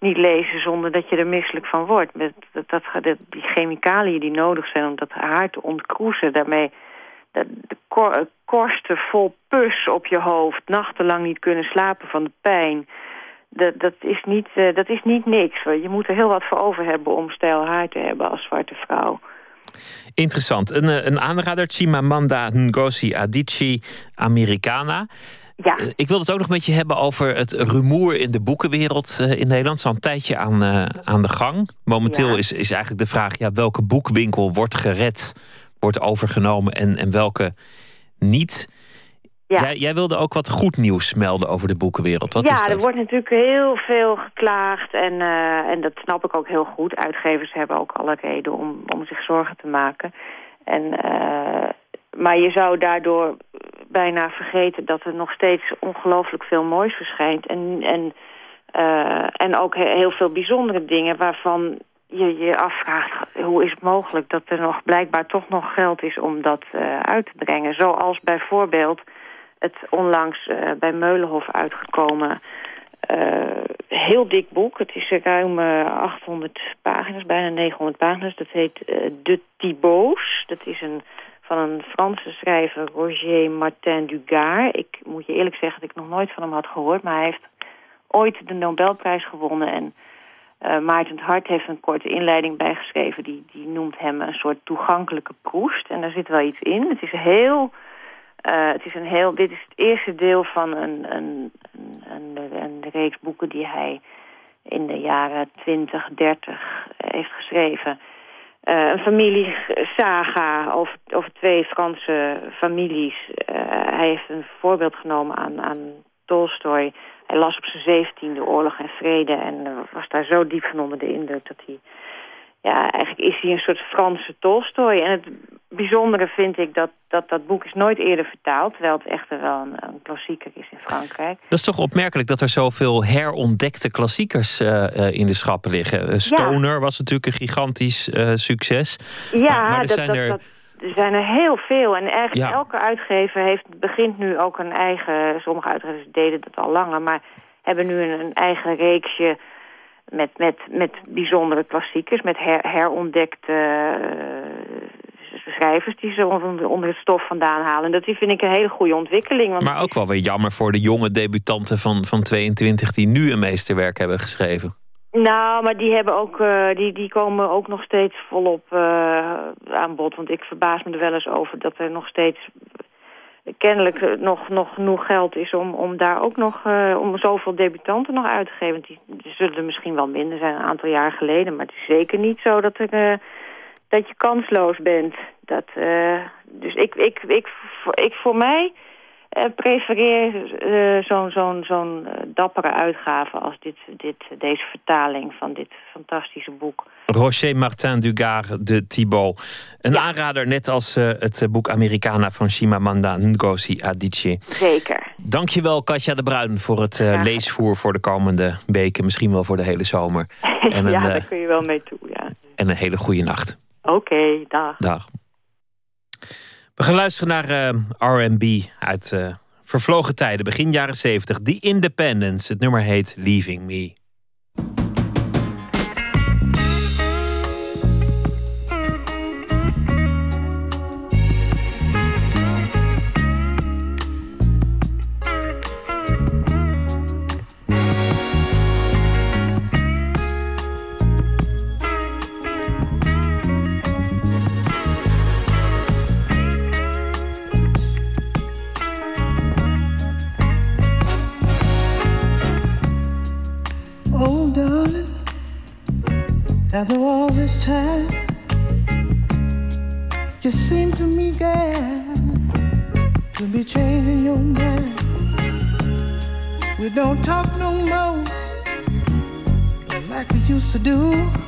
niet lezen zonder dat je er misselijk van wordt. Met dat, dat, dat, die chemicaliën die nodig zijn om dat haar te ontkroezen... daarmee de, de kor, korsten vol pus op je hoofd... nachtenlang niet kunnen slapen van de pijn... Dat, dat, is niet, uh, dat is niet niks. Je moet er heel wat voor over hebben om stijl haar te hebben als zwarte vrouw. Interessant. Een, eh, een aanrader, Chimamanda Ngozi Adichie, Americana. Ja. Ik wil het ook nog met je hebben over het rumoer in de boekenwereld in Nederland. Zo'n tijdje aan, aan de gang. Momenteel ja. is, is eigenlijk de vraag: ja, welke boekwinkel wordt gered wordt overgenomen en, en welke niet. Ja. Jij, jij, wilde ook wat goed nieuws melden over de boekenwereld. Wat ja, is dat? er wordt natuurlijk heel veel geklaagd en, uh, en dat snap ik ook heel goed. Uitgevers hebben ook alle reden om, om zich zorgen te maken. En, uh, maar je zou daardoor bijna vergeten dat er nog steeds ongelooflijk veel moois verschijnt. En, en, uh, en ook heel veel bijzondere dingen waarvan je je afvraagt, hoe is het mogelijk dat er nog blijkbaar toch nog geld is om dat uh, uit te brengen. Zoals bijvoorbeeld het onlangs uh, bij Meulenhof uitgekomen uh, heel dik boek. Het is ruim 800 pagina's, bijna 900 pagina's. Dat heet De Thibauts. Dat is een, van een Franse schrijver, Roger Martin Dugard. Ik moet je eerlijk zeggen dat ik nog nooit van hem had gehoord, maar hij heeft ooit de Nobelprijs gewonnen en... Uh, Maarten Hart heeft een korte inleiding bijgeschreven. Die, die noemt hem een soort toegankelijke proest. En daar zit wel iets in. Het is heel... Uh, het is een heel dit is het eerste deel van een, een, een, een, reeks boeken die hij in de jaren 20, 30 heeft geschreven. Uh, een familiesaga over, over twee Franse families. hij heeft een voorbeeld genomen aan, aan Tolstoy hij las op zijn zeventiende Oorlog en Vrede en was daar zo diep van onder de indruk dat hij... Ja, eigenlijk is hij een soort Franse Tolstoy. En het bijzondere vind ik dat dat, dat boek is nooit eerder vertaald... terwijl het echter wel een, een klassieker is in Frankrijk. Dat is toch opmerkelijk dat er zoveel herontdekte klassiekers uh, uh, in de schappen liggen. Stoner ja. was natuurlijk een gigantisch uh, succes. Ja, maar, maar er dat, zijn dat, er... Dat, er zijn er heel veel. En eigenlijk ja. elke uitgever heeft, begint nu ook een eigen... Sommige uitgevers deden dat al langer, maar hebben nu een, een eigen reeksje... Met, met, met bijzondere klassiekers, met her, herontdekte uh, schrijvers die ze onder, onder het stof vandaan halen. En dat vind ik een hele goede ontwikkeling. Want Maar ook wel weer jammer voor de jonge debutanten van, van 22 die nu een meesterwerk hebben geschreven. Nou, maar die, hebben ook, eh, die, die komen ook nog steeds volop uh, aan bod. Want ik verbaas me er wel eens over dat er nog steeds kennelijk nog, nog genoeg geld is om, om daar ook nog uh, om zoveel debutanten nog uit te geven. Die, die, zullen er misschien wel minder zijn een aantal jaar geleden. Maar het is zeker niet zo dat, er, dat je kansloos bent. Dat, dus ik, ik, ik, ik voor mij uh, prefereer uh, zo'n zo'n zo'n uh, dappere uitgave als dit, dit, deze vertaling van dit fantastische boek. Rocher Martin Dugard de Thibault. Een ja. aanrader, net als het boek Americana van Chimamanda Ngozi Adichie. Zeker. Dankjewel Katja de Bruin voor het ja. leesvoer voor de komende weken. Misschien wel voor de hele zomer. En een, ja, daar kun je wel mee toe, ja. En een hele goede nacht. Oké, okay, dag. Dag. We gaan luisteren naar uh, RB uit uh, vervlogen tijden, begin jaren 70. The Independence. Het nummer heet Leaving Me. To do.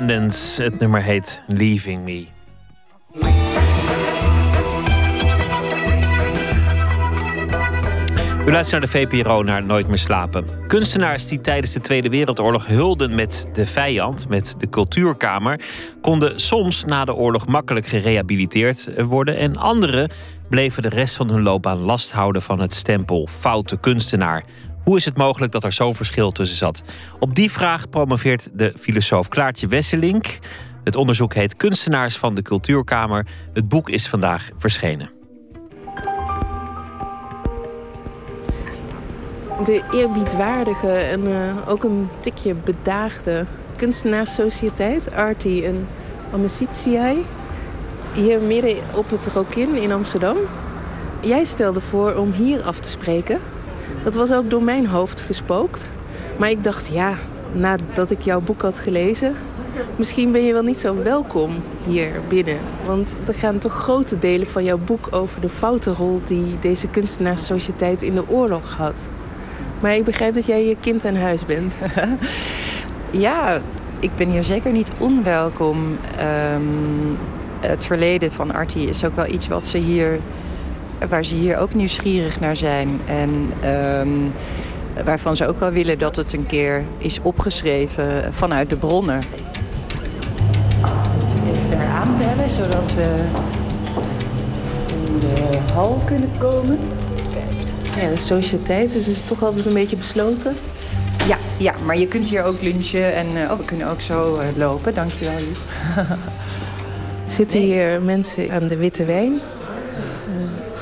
Het nummer heet Leaving Me. U luistert naar de VPRO naar Nooit meer slapen. Kunstenaars die tijdens de Tweede Wereldoorlog hulden met de vijand, met de cultuurkamer, konden soms na de oorlog makkelijk gerehabiliteerd worden en anderen bleven de rest van hun loopbaan last houden van het stempel foute kunstenaar. Hoe is het mogelijk dat er zo'n verschil tussen zat? Op die vraag promoveert de filosoof Klaartje Wesselink. Het onderzoek heet Kunstenaars van de Cultuurkamer. Het boek is vandaag verschenen. de eerbiedwaardige en uh, ook een tikje bedaagde kunstenaarssociëteit, Arti en Amicitiae, hier midden op het Rokin in Amsterdam. Jij stelde voor om hier af te spreken. Dat was ook door mijn hoofd gespookt. Maar ik dacht, ja, nadat ik jouw boek had gelezen, misschien ben je wel niet zo welkom hier binnen. Want er gaan toch grote delen van jouw boek over de foute rol die deze kunstenaarssociëteit in de oorlog had. Maar ik begrijp dat jij je kind aan huis bent. ja, ik ben hier zeker niet onwelkom. Um, het verleden van Artie is ook wel iets wat ze hier, waar ze hier ook nieuwsgierig naar zijn. En um, waarvan ze ook wel willen dat het een keer is opgeschreven vanuit de bronnen. Even daar aanbellen, zodat we in de hal kunnen komen. Ja, de sociëteit dus is toch altijd een beetje besloten. Ja, ja, maar je kunt hier ook lunchen en uh, oh, we kunnen ook zo uh, lopen. Dankjewel, Joep. Zitten hier mensen aan de witte wijn.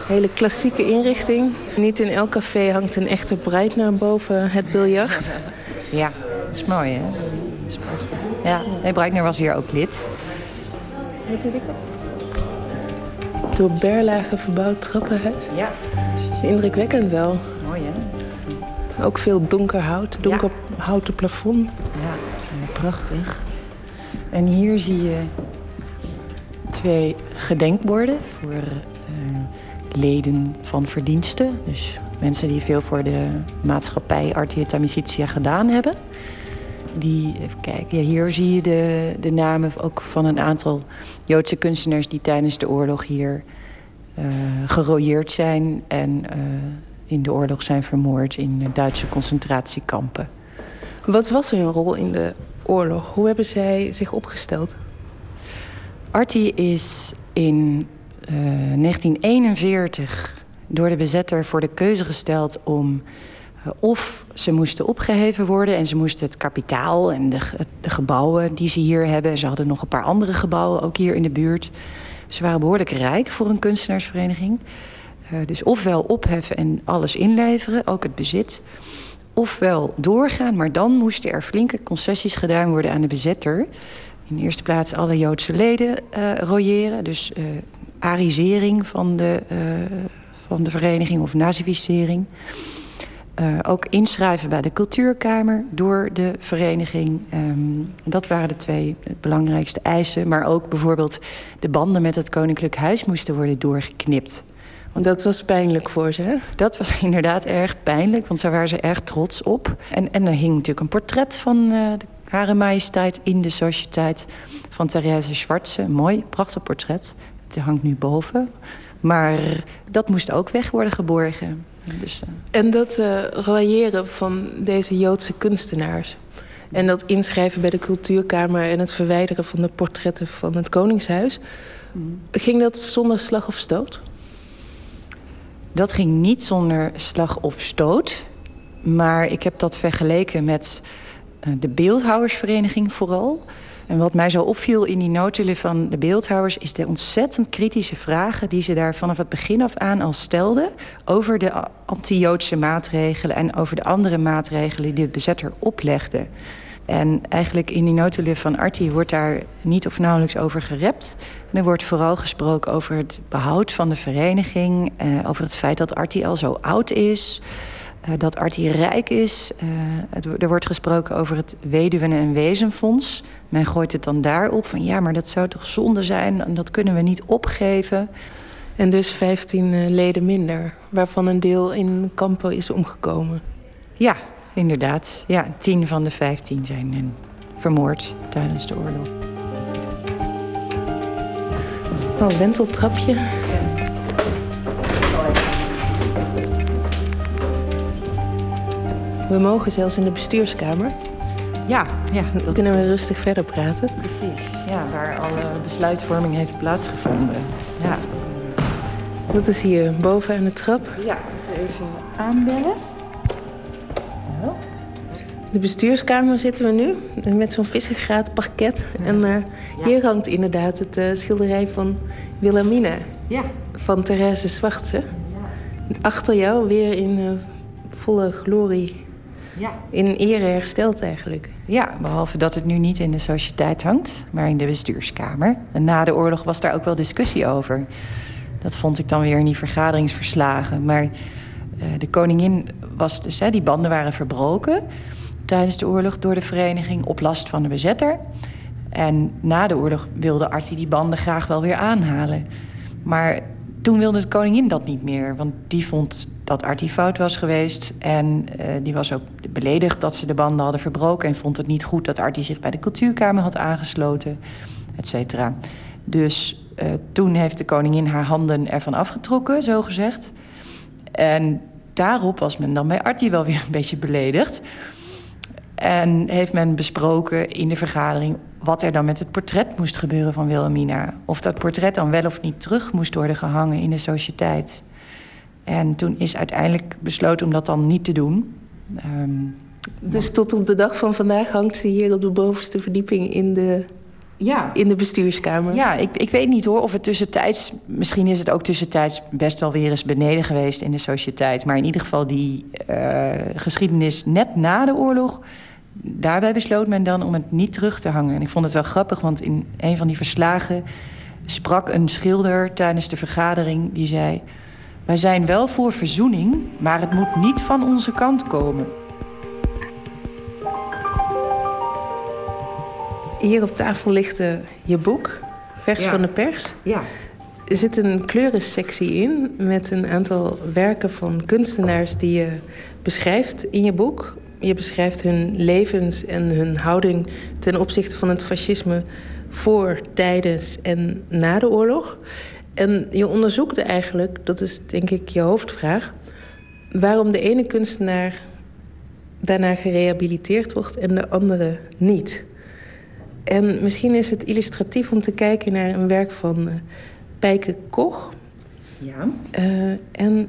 Hele klassieke inrichting. Niet in elk café hangt een echte Breitner boven het biljart. ja, dat is mooi, hè? Dat is prachtig. Ja, Breitner was hier ook lid. Dit Door Berlage verbouwd trappenhuis. Ja. Indrukwekkend wel. Mooi hè? Ook veel donker hout, donker houten plafond. Ja, prachtig. En hier zie je twee gedenkborden voor leden van verdiensten. Dus mensen die veel voor de maatschappij Artiet Amicitia gedaan hebben. Die, even kijken, ja, hier zie je de, de namen ook van een aantal Joodse kunstenaars die tijdens de oorlog hier uh, gerooieerd zijn en uh, in de oorlog zijn vermoord in Duitse concentratiekampen. Wat was hun rol in de oorlog? Hoe hebben zij zich opgesteld? Artie is in uh, 1941 door de bezetter voor de keuze gesteld om uh, of ze moesten opgeheven worden en ze moesten het kapitaal en de, gebouwen die ze hier hebben. Ze hadden nog een paar andere gebouwen ook hier in de buurt. Ze waren behoorlijk rijk voor een kunstenaarsvereniging. Uh, dus ofwel opheffen en alles inleveren, ook het bezit. Ofwel doorgaan, maar dan moesten er flinke concessies gedaan worden aan de bezetter. In de eerste plaats alle Joodse leden uh, royeren. Dus arisering van de, uh, van de vereniging of nazificering. ook inschrijven bij de cultuurkamer door de vereniging. Um, dat waren de twee belangrijkste eisen. Maar ook bijvoorbeeld de banden met het Koninklijk Huis moesten worden doorgeknipt. Want dat was pijnlijk voor ze, hè? Dat was inderdaad erg pijnlijk, want daar waren ze erg trots op. En, en er hing natuurlijk een portret van uh, de Hare Majesteit in de Sociëteit van Therese Schwarze. Een mooi, prachtig portret. Het hangt nu boven. Maar dat moest ook weg worden geborgen. Dus, uh... En dat uh, railleren van deze Joodse kunstenaars... en dat inschrijven bij de cultuurkamer... en het verwijderen van de portretten van het Koningshuis... Mm. ging dat zonder slag of stoot? Dat ging niet zonder slag of stoot. Maar ik heb dat vergeleken met de beeldhouwersvereniging vooral. En wat mij zo opviel in die notulen van de beeldhouwers... is de ontzettend kritische vragen die ze daar vanaf het begin af aan al stelden... over de anti-Joodse maatregelen en over de andere maatregelen... die de bezetter oplegde. En eigenlijk in die notulen van Artie wordt daar niet of nauwelijks over gerept. Er wordt vooral gesproken over het behoud van de vereniging... Eh, over het feit dat Artie al zo oud is... Uh, dat Artie rijk is. Het, er wordt gesproken over het weduwen- en wezenfonds. Men gooit het dan daarop van ja, maar dat zou toch zonde zijn... en dat kunnen we niet opgeven. En dus 15 uh, leden minder, waarvan een deel in kampen is omgekomen. Ja, inderdaad. Ja, 10 van de 15 zijn vermoord tijdens de oorlog. Oh, wenteltrapje. We mogen zelfs in de bestuurskamer. Ja, ja. Dan kunnen we rustig verder praten. Precies, ja, waar alle besluitvorming heeft plaatsgevonden. Ja. Dat is hier boven aan de trap. Ja, even aanbellen. De bestuurskamer zitten we nu, met zo'n vissengraat parket. Ja. En uh, ja. hier hangt inderdaad het uh, schilderij van Wilhelmina. Ja. Van Therese Zwartse. Ja. Achter jou weer in uh, volle glorie ja. in ere hersteld eigenlijk. Ja, behalve dat het nu niet in de sociëteit hangt, maar in de bestuurskamer. En na de oorlog was daar ook wel discussie over. Dat vond ik dan weer in die vergaderingsverslagen. Maar uh, de koningin was dus, hè, die banden waren verbroken tijdens de oorlog door de vereniging op last van de bezetter. En na de oorlog wilde Artie die banden graag wel weer aanhalen. Maar toen wilde de koningin dat niet meer, want die vond dat Artie fout was geweest. En uh, die was ook beledigd dat ze de banden hadden verbroken... en vond het niet goed dat Artie zich bij de cultuurkamer had aangesloten, et cetera. Dus uh, toen heeft de koningin haar handen ervan afgetrokken, zo gezegd. En daarop was men dan bij Artie wel weer een beetje beledigd. En heeft men besproken in de vergadering wat er dan met het portret moest gebeuren van Wilhelmina. Of dat portret dan wel of niet terug moest worden gehangen in de sociëteit. En toen is uiteindelijk besloten om dat dan niet te doen. Um, dus tot op de dag van vandaag hangt ze hier op de bovenste verdieping in de, ja. in de bestuurskamer? Ja, ik, ik weet niet hoor of het tussentijds... Misschien is het ook tussentijds best wel weer eens beneden geweest in de sociëteit. Maar in ieder geval die uh, geschiedenis net na de oorlog... daarbij besloot men dan om het niet terug te hangen. En ik vond het wel grappig, want in een van die verslagen... sprak een schilder tijdens de vergadering die zei... Wij zijn wel voor verzoening, maar het moet niet van onze kant komen. Hier op tafel ligt eh, je boek, Vers Ja. van de Pers. Ja. Er zit een kleurensectie in met een aantal werken van kunstenaars die je beschrijft in je boek. Je beschrijft hun levens en hun houding ten opzichte van het fascisme voor, tijdens en na de oorlog. En je onderzoekt eigenlijk, dat is denk ik je hoofdvraag, waarom de ene kunstenaar daarna gerehabiliteerd wordt en de andere niet. En misschien is het illustratief om te kijken naar een werk van eh, Pijke Koch Ja. eh, en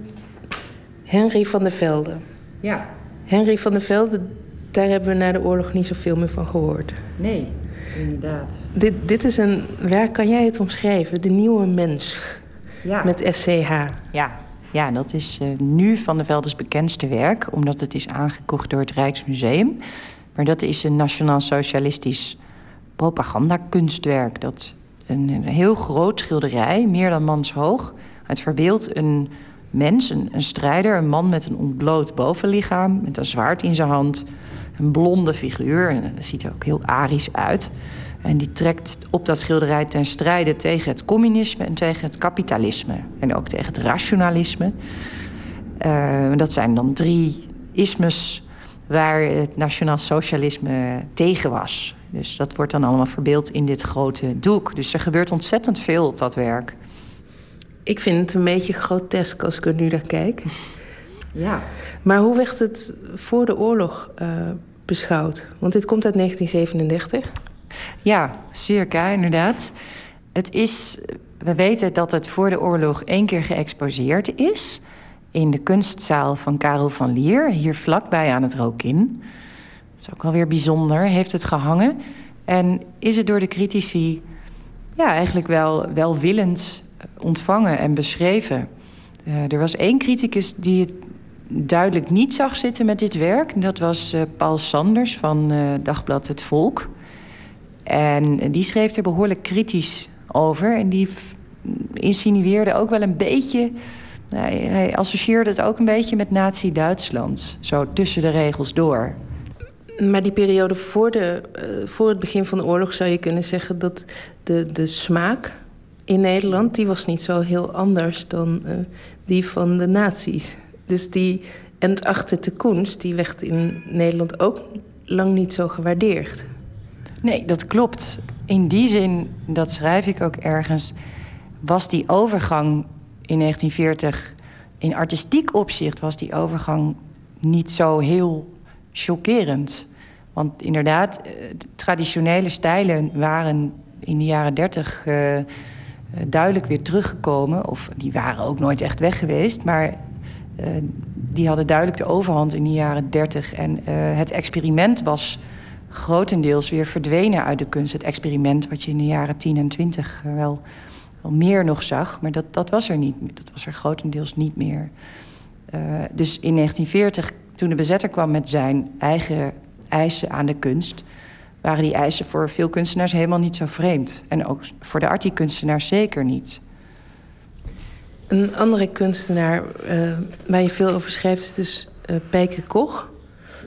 Henry van der Velde. Ja. Henry van der Velde, daar hebben we na de oorlog niet zoveel meer van gehoord. Nee, inderdaad. Dit, dit is een werk, kan jij het omschrijven? De nieuwe mens. Ja. Met SCH. Ja, ja dat is eh, nu Van der Veldes bekendste werk... omdat het is aangekocht door het Rijksmuseum. Maar dat is een nationaal socialistisch propagandakunstwerk. Dat een, een heel groot schilderij, meer dan manshoog. Het verbeeldt een mens, een, een strijder, een man met een ontbloot bovenlichaam... met een zwaard in zijn hand, een blonde figuur. En dat ziet er ook heel arisch uit... En die trekt op dat schilderij ten strijde tegen het communisme en tegen het kapitalisme. En ook tegen het rationalisme. Eh, dat zijn dan drie ismes waar het nationaal socialisme tegen was. Dus dat wordt dan allemaal verbeeld in dit grote doek. Dus er gebeurt ontzettend veel op dat werk. Ik vind het een beetje grotesk als ik er nu naar kijk. Ja. Maar hoe werd het voor de oorlog eh, beschouwd? Want dit komt uit 1937. Ja, circa, inderdaad. Het is, we weten dat het voor de oorlog één keer geëxposeerd is. In de kunstzaal van Karel van Lier, hier vlakbij aan het Rokin. Dat is ook wel weer bijzonder, heeft het gehangen. En is het door de critici ja, eigenlijk wel welwillend ontvangen en beschreven. Eh, er was één criticus die het duidelijk niet zag zitten met dit werk. Dat was eh, Paul Sanders van eh, Dagblad Het Volk. En die schreef er behoorlijk kritisch over. En die insinueerde ook wel een beetje... Hij, hij associeerde het ook een beetje met Nazi-Duitsland. Zo tussen de regels door. Maar die periode voor, de, eh, voor het begin van de oorlog zou je kunnen zeggen dat de, de smaak in Nederland, die was niet zo heel anders dan die van de nazi's. Dus die entachtete kunst, die werd in Nederland ook lang niet zo gewaardeerd. Nee, dat klopt. In die zin, dat schrijf ik ook ergens... was die overgang in 1940... in artistiek opzicht was die overgang niet zo heel chockerend. Want inderdaad, eh, traditionele stijlen waren in de jaren 30 eh, eh, duidelijk weer teruggekomen. Of die waren ook nooit echt weg geweest. Maar die hadden duidelijk de overhand in de jaren 30. En eh, het experiment was grotendeels weer verdwenen uit de kunst. Het experiment wat je in de jaren 10 en 20 wel, wel meer nog zag. Maar dat, dat was er niet meer. Dat was er grotendeels niet meer. Eh, dus in 1940, toen de bezetter kwam met zijn eigen eisen aan de kunst... waren die eisen voor veel kunstenaars helemaal niet zo vreemd. En ook voor de artie-kunstenaars zeker niet. Een andere kunstenaar eh, waar je veel over schrijft is dus eh Pijke Koch.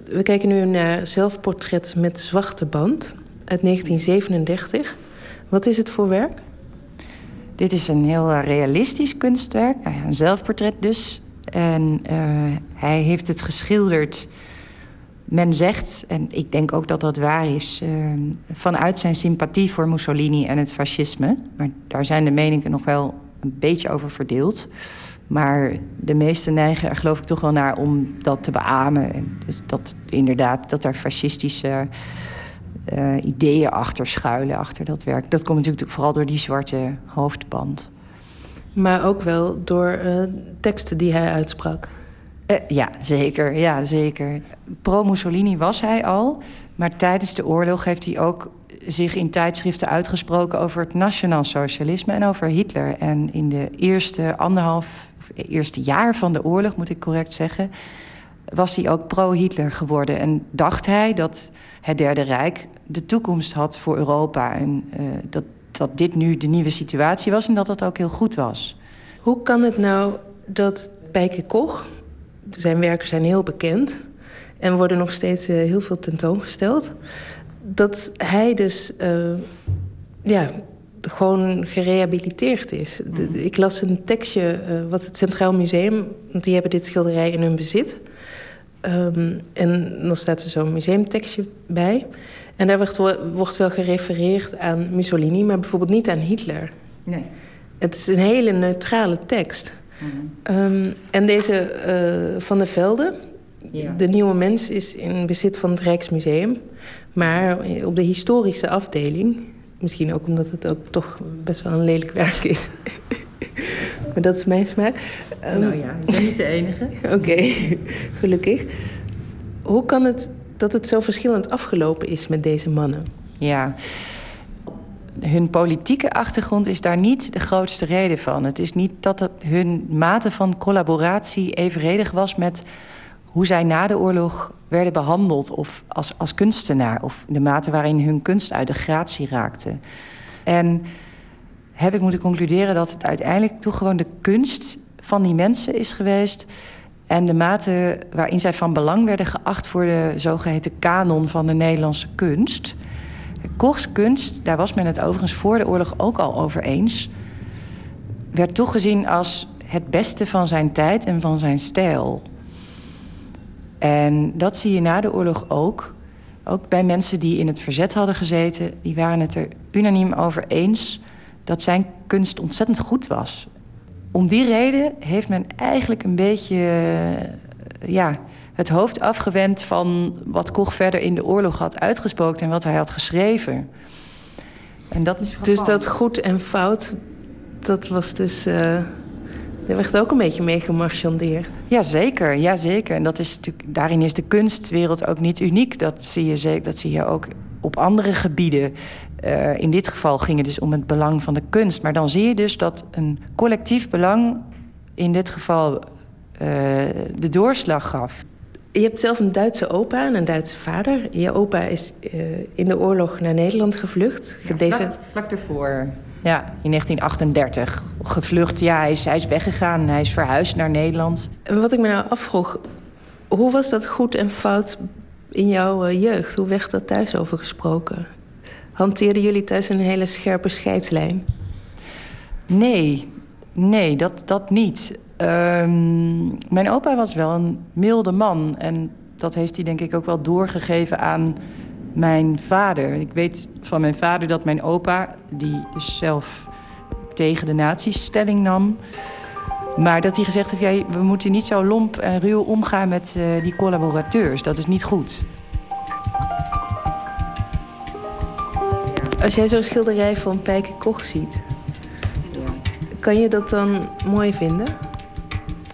We kijken nu naar zelfportret met zwarte band uit 1937. Wat is het voor werk? Dit is een heel eh, realistisch kunstwerk, een zelfportret dus. En hij heeft het geschilderd, men zegt, en ik denk ook dat dat waar is, vanuit zijn sympathie voor Mussolini en het fascisme. Maar daar zijn de meningen nog wel een beetje over verdeeld. Maar de meesten neigen er geloof ik toch wel naar om dat te beamen. En dus dat inderdaad, dat er fascistische eh, ideeën achter schuilen, achter dat werk. Dat komt natuurlijk vooral door die zwarte hoofdband. Maar ook wel door eh, teksten die hij uitsprak. Eh, ja, zeker. Ja, zeker. Pro-Mussolini was hij al. Maar tijdens de oorlog heeft hij ook zich in tijdschriften uitgesproken over het nationaal socialisme en over Hitler. En in de eerste anderhalf, of eerste jaar van de oorlog, moet ik correct zeggen, was hij ook pro-Hitler geworden. En dacht hij dat het Derde Rijk de toekomst had voor Europa. En eh, dat, dat dit nu de nieuwe situatie was en dat dat ook heel goed was. Hoe kan het nou dat Bijke Koch, zijn werken zijn heel bekend en worden nog steeds eh, heel veel tentoongesteld. Dat hij dus uh, ja, gewoon gerehabiliteerd is. De, ik las een tekstje uh, wat het Centraal Museum, want die hebben dit schilderij in hun bezit. Um, en dan staat er zo'n museumtekstje bij. En daar wordt wel, wordt wel gerefereerd aan Mussolini, maar bijvoorbeeld niet aan Hitler. Nee. Het is een hele neutrale tekst. Mm. Um, en deze uh, Van der Velde, ja. de nieuwe mens, is in bezit van het Rijksmuseum. Maar op de historische afdeling, misschien ook omdat het ook toch best wel een lelijk werk is. maar dat is mijn smaak. Um, nou ja, ik ben niet de enige. Oké, okay. gelukkig. Hoe kan het dat het zo verschillend afgelopen is met deze mannen? Ja, hun politieke achtergrond is daar niet de grootste reden van. Het is niet dat het hun mate van collaboratie evenredig was met hoe zij na de oorlog werden behandeld of als, als kunstenaar, of de mate waarin hun kunst uit de gratie raakte. En heb ik moeten concluderen dat het uiteindelijk toch gewoon de kunst van die mensen is geweest. En de mate waarin zij van belang werden geacht voor de zogeheten kanon van de Nederlandse kunst. Kochs kunst, daar was men het overigens voor de oorlog ook al over eens, werd toegezien als het beste van zijn tijd en van zijn stijl. En dat zie je na de oorlog ook. Ook bij mensen die in het verzet hadden gezeten, die waren het er unaniem over eens dat zijn kunst ontzettend goed was. Om die reden heeft men eigenlijk een beetje ja, het hoofd afgewend van wat Koch verder in de oorlog had uitgespookt en wat hij had geschreven. En dat is dus dat goed en fout, dat was dus. Uh, daar werd ook een beetje mee gemarchandeerd. Jazeker, ja, zeker. En dat is natuurlijk, daarin is de kunstwereld ook niet uniek. Dat zie je, zeker, dat zie je ook op andere gebieden. Uh, in dit geval ging het dus om het belang van de kunst. Maar dan zie je dus dat een collectief belang in dit geval uh, de doorslag gaf. Je hebt zelf een Duitse opa en een Duitse vader. Je opa is uh, in de oorlog naar Nederland gevlucht. Ja, Deze... vlak, vlak ervoor. Ja, in 1938. Gevlucht, ja, hij is, hij is weggegaan. Hij is verhuisd naar Nederland. Wat ik me nou afvroeg... hoe was dat goed en fout in jouw uh, jeugd? Hoe werd dat thuis over gesproken? Hanteerden jullie thuis een hele scherpe scheidslijn? Nee, nee, dat, dat niet. Um, mijn opa was wel een milde man. En dat heeft hij denk ik ook wel doorgegeven aan mijn vader. Ik weet van mijn vader dat mijn opa, die dus zelf tegen de nazi's stelling nam... maar dat hij gezegd heeft, ja, we moeten niet zo lomp en ruw omgaan met uh, die collaborateurs. Dat is niet goed. Als jij zo'n schilderij van Pijke Koch ziet... kan je dat dan mooi vinden?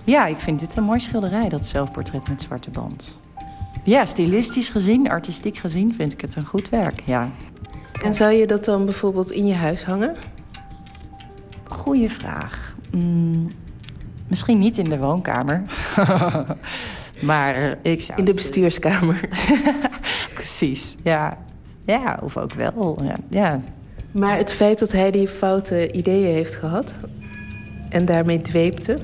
Ja, ik vind dit een mooi schilderij, dat zelfportret met zwarte band. Ja, stilistisch gezien, artistiek gezien, vind ik het een goed werk, ja. En zou je dat dan bijvoorbeeld in je huis hangen? Goeie vraag. Mm, misschien niet in de woonkamer. maar ik zou... In de bestuurskamer. Precies, ja. Ja, of ook wel, ja. ja. Maar het feit dat hij die foute ideeën heeft gehad... en daarmee dweepte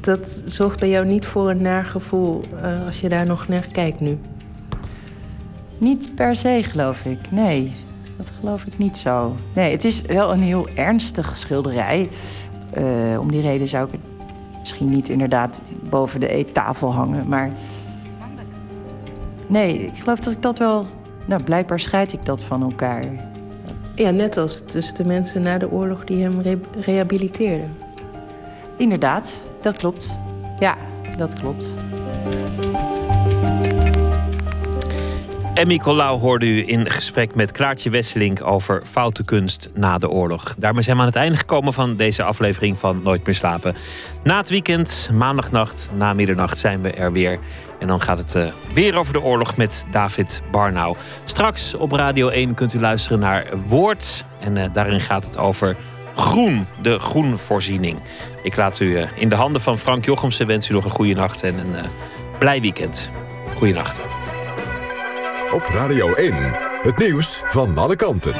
dat zorgt bij jou niet voor een nagevoel uh, als je daar nog naar kijkt nu? Niet per se, geloof ik. Nee, dat geloof ik niet zo. Nee, het is wel een heel ernstig schilderij. Uh, om die reden zou ik het misschien niet inderdaad boven de eettafel hangen. Maar nee, ik geloof dat ik dat wel... Nou, blijkbaar scheid ik dat van elkaar. Ja, net als dus de mensen na de oorlog die hem re rehabiliteerden. Inderdaad, dat klopt. Ja, dat klopt. Emmy Colau hoorde u in gesprek met Klaartje Wesseling over foute kunst na de oorlog. Daarmee zijn we aan het einde gekomen van deze aflevering van Nooit meer slapen. Na het weekend, maandagnacht, na middernacht zijn we er weer. En dan gaat het uh, weer over de oorlog met David Barnau. Straks op Radio 1 kunt u luisteren naar Woord. En uh, daarin gaat het over groen, de groenvoorziening. Ik laat u eh, in de handen van Frank Jochemsen. Wens u nog een goede nacht en een uh, blij weekend. Goeienacht. Op Radio 1, het nieuws van alle kanten.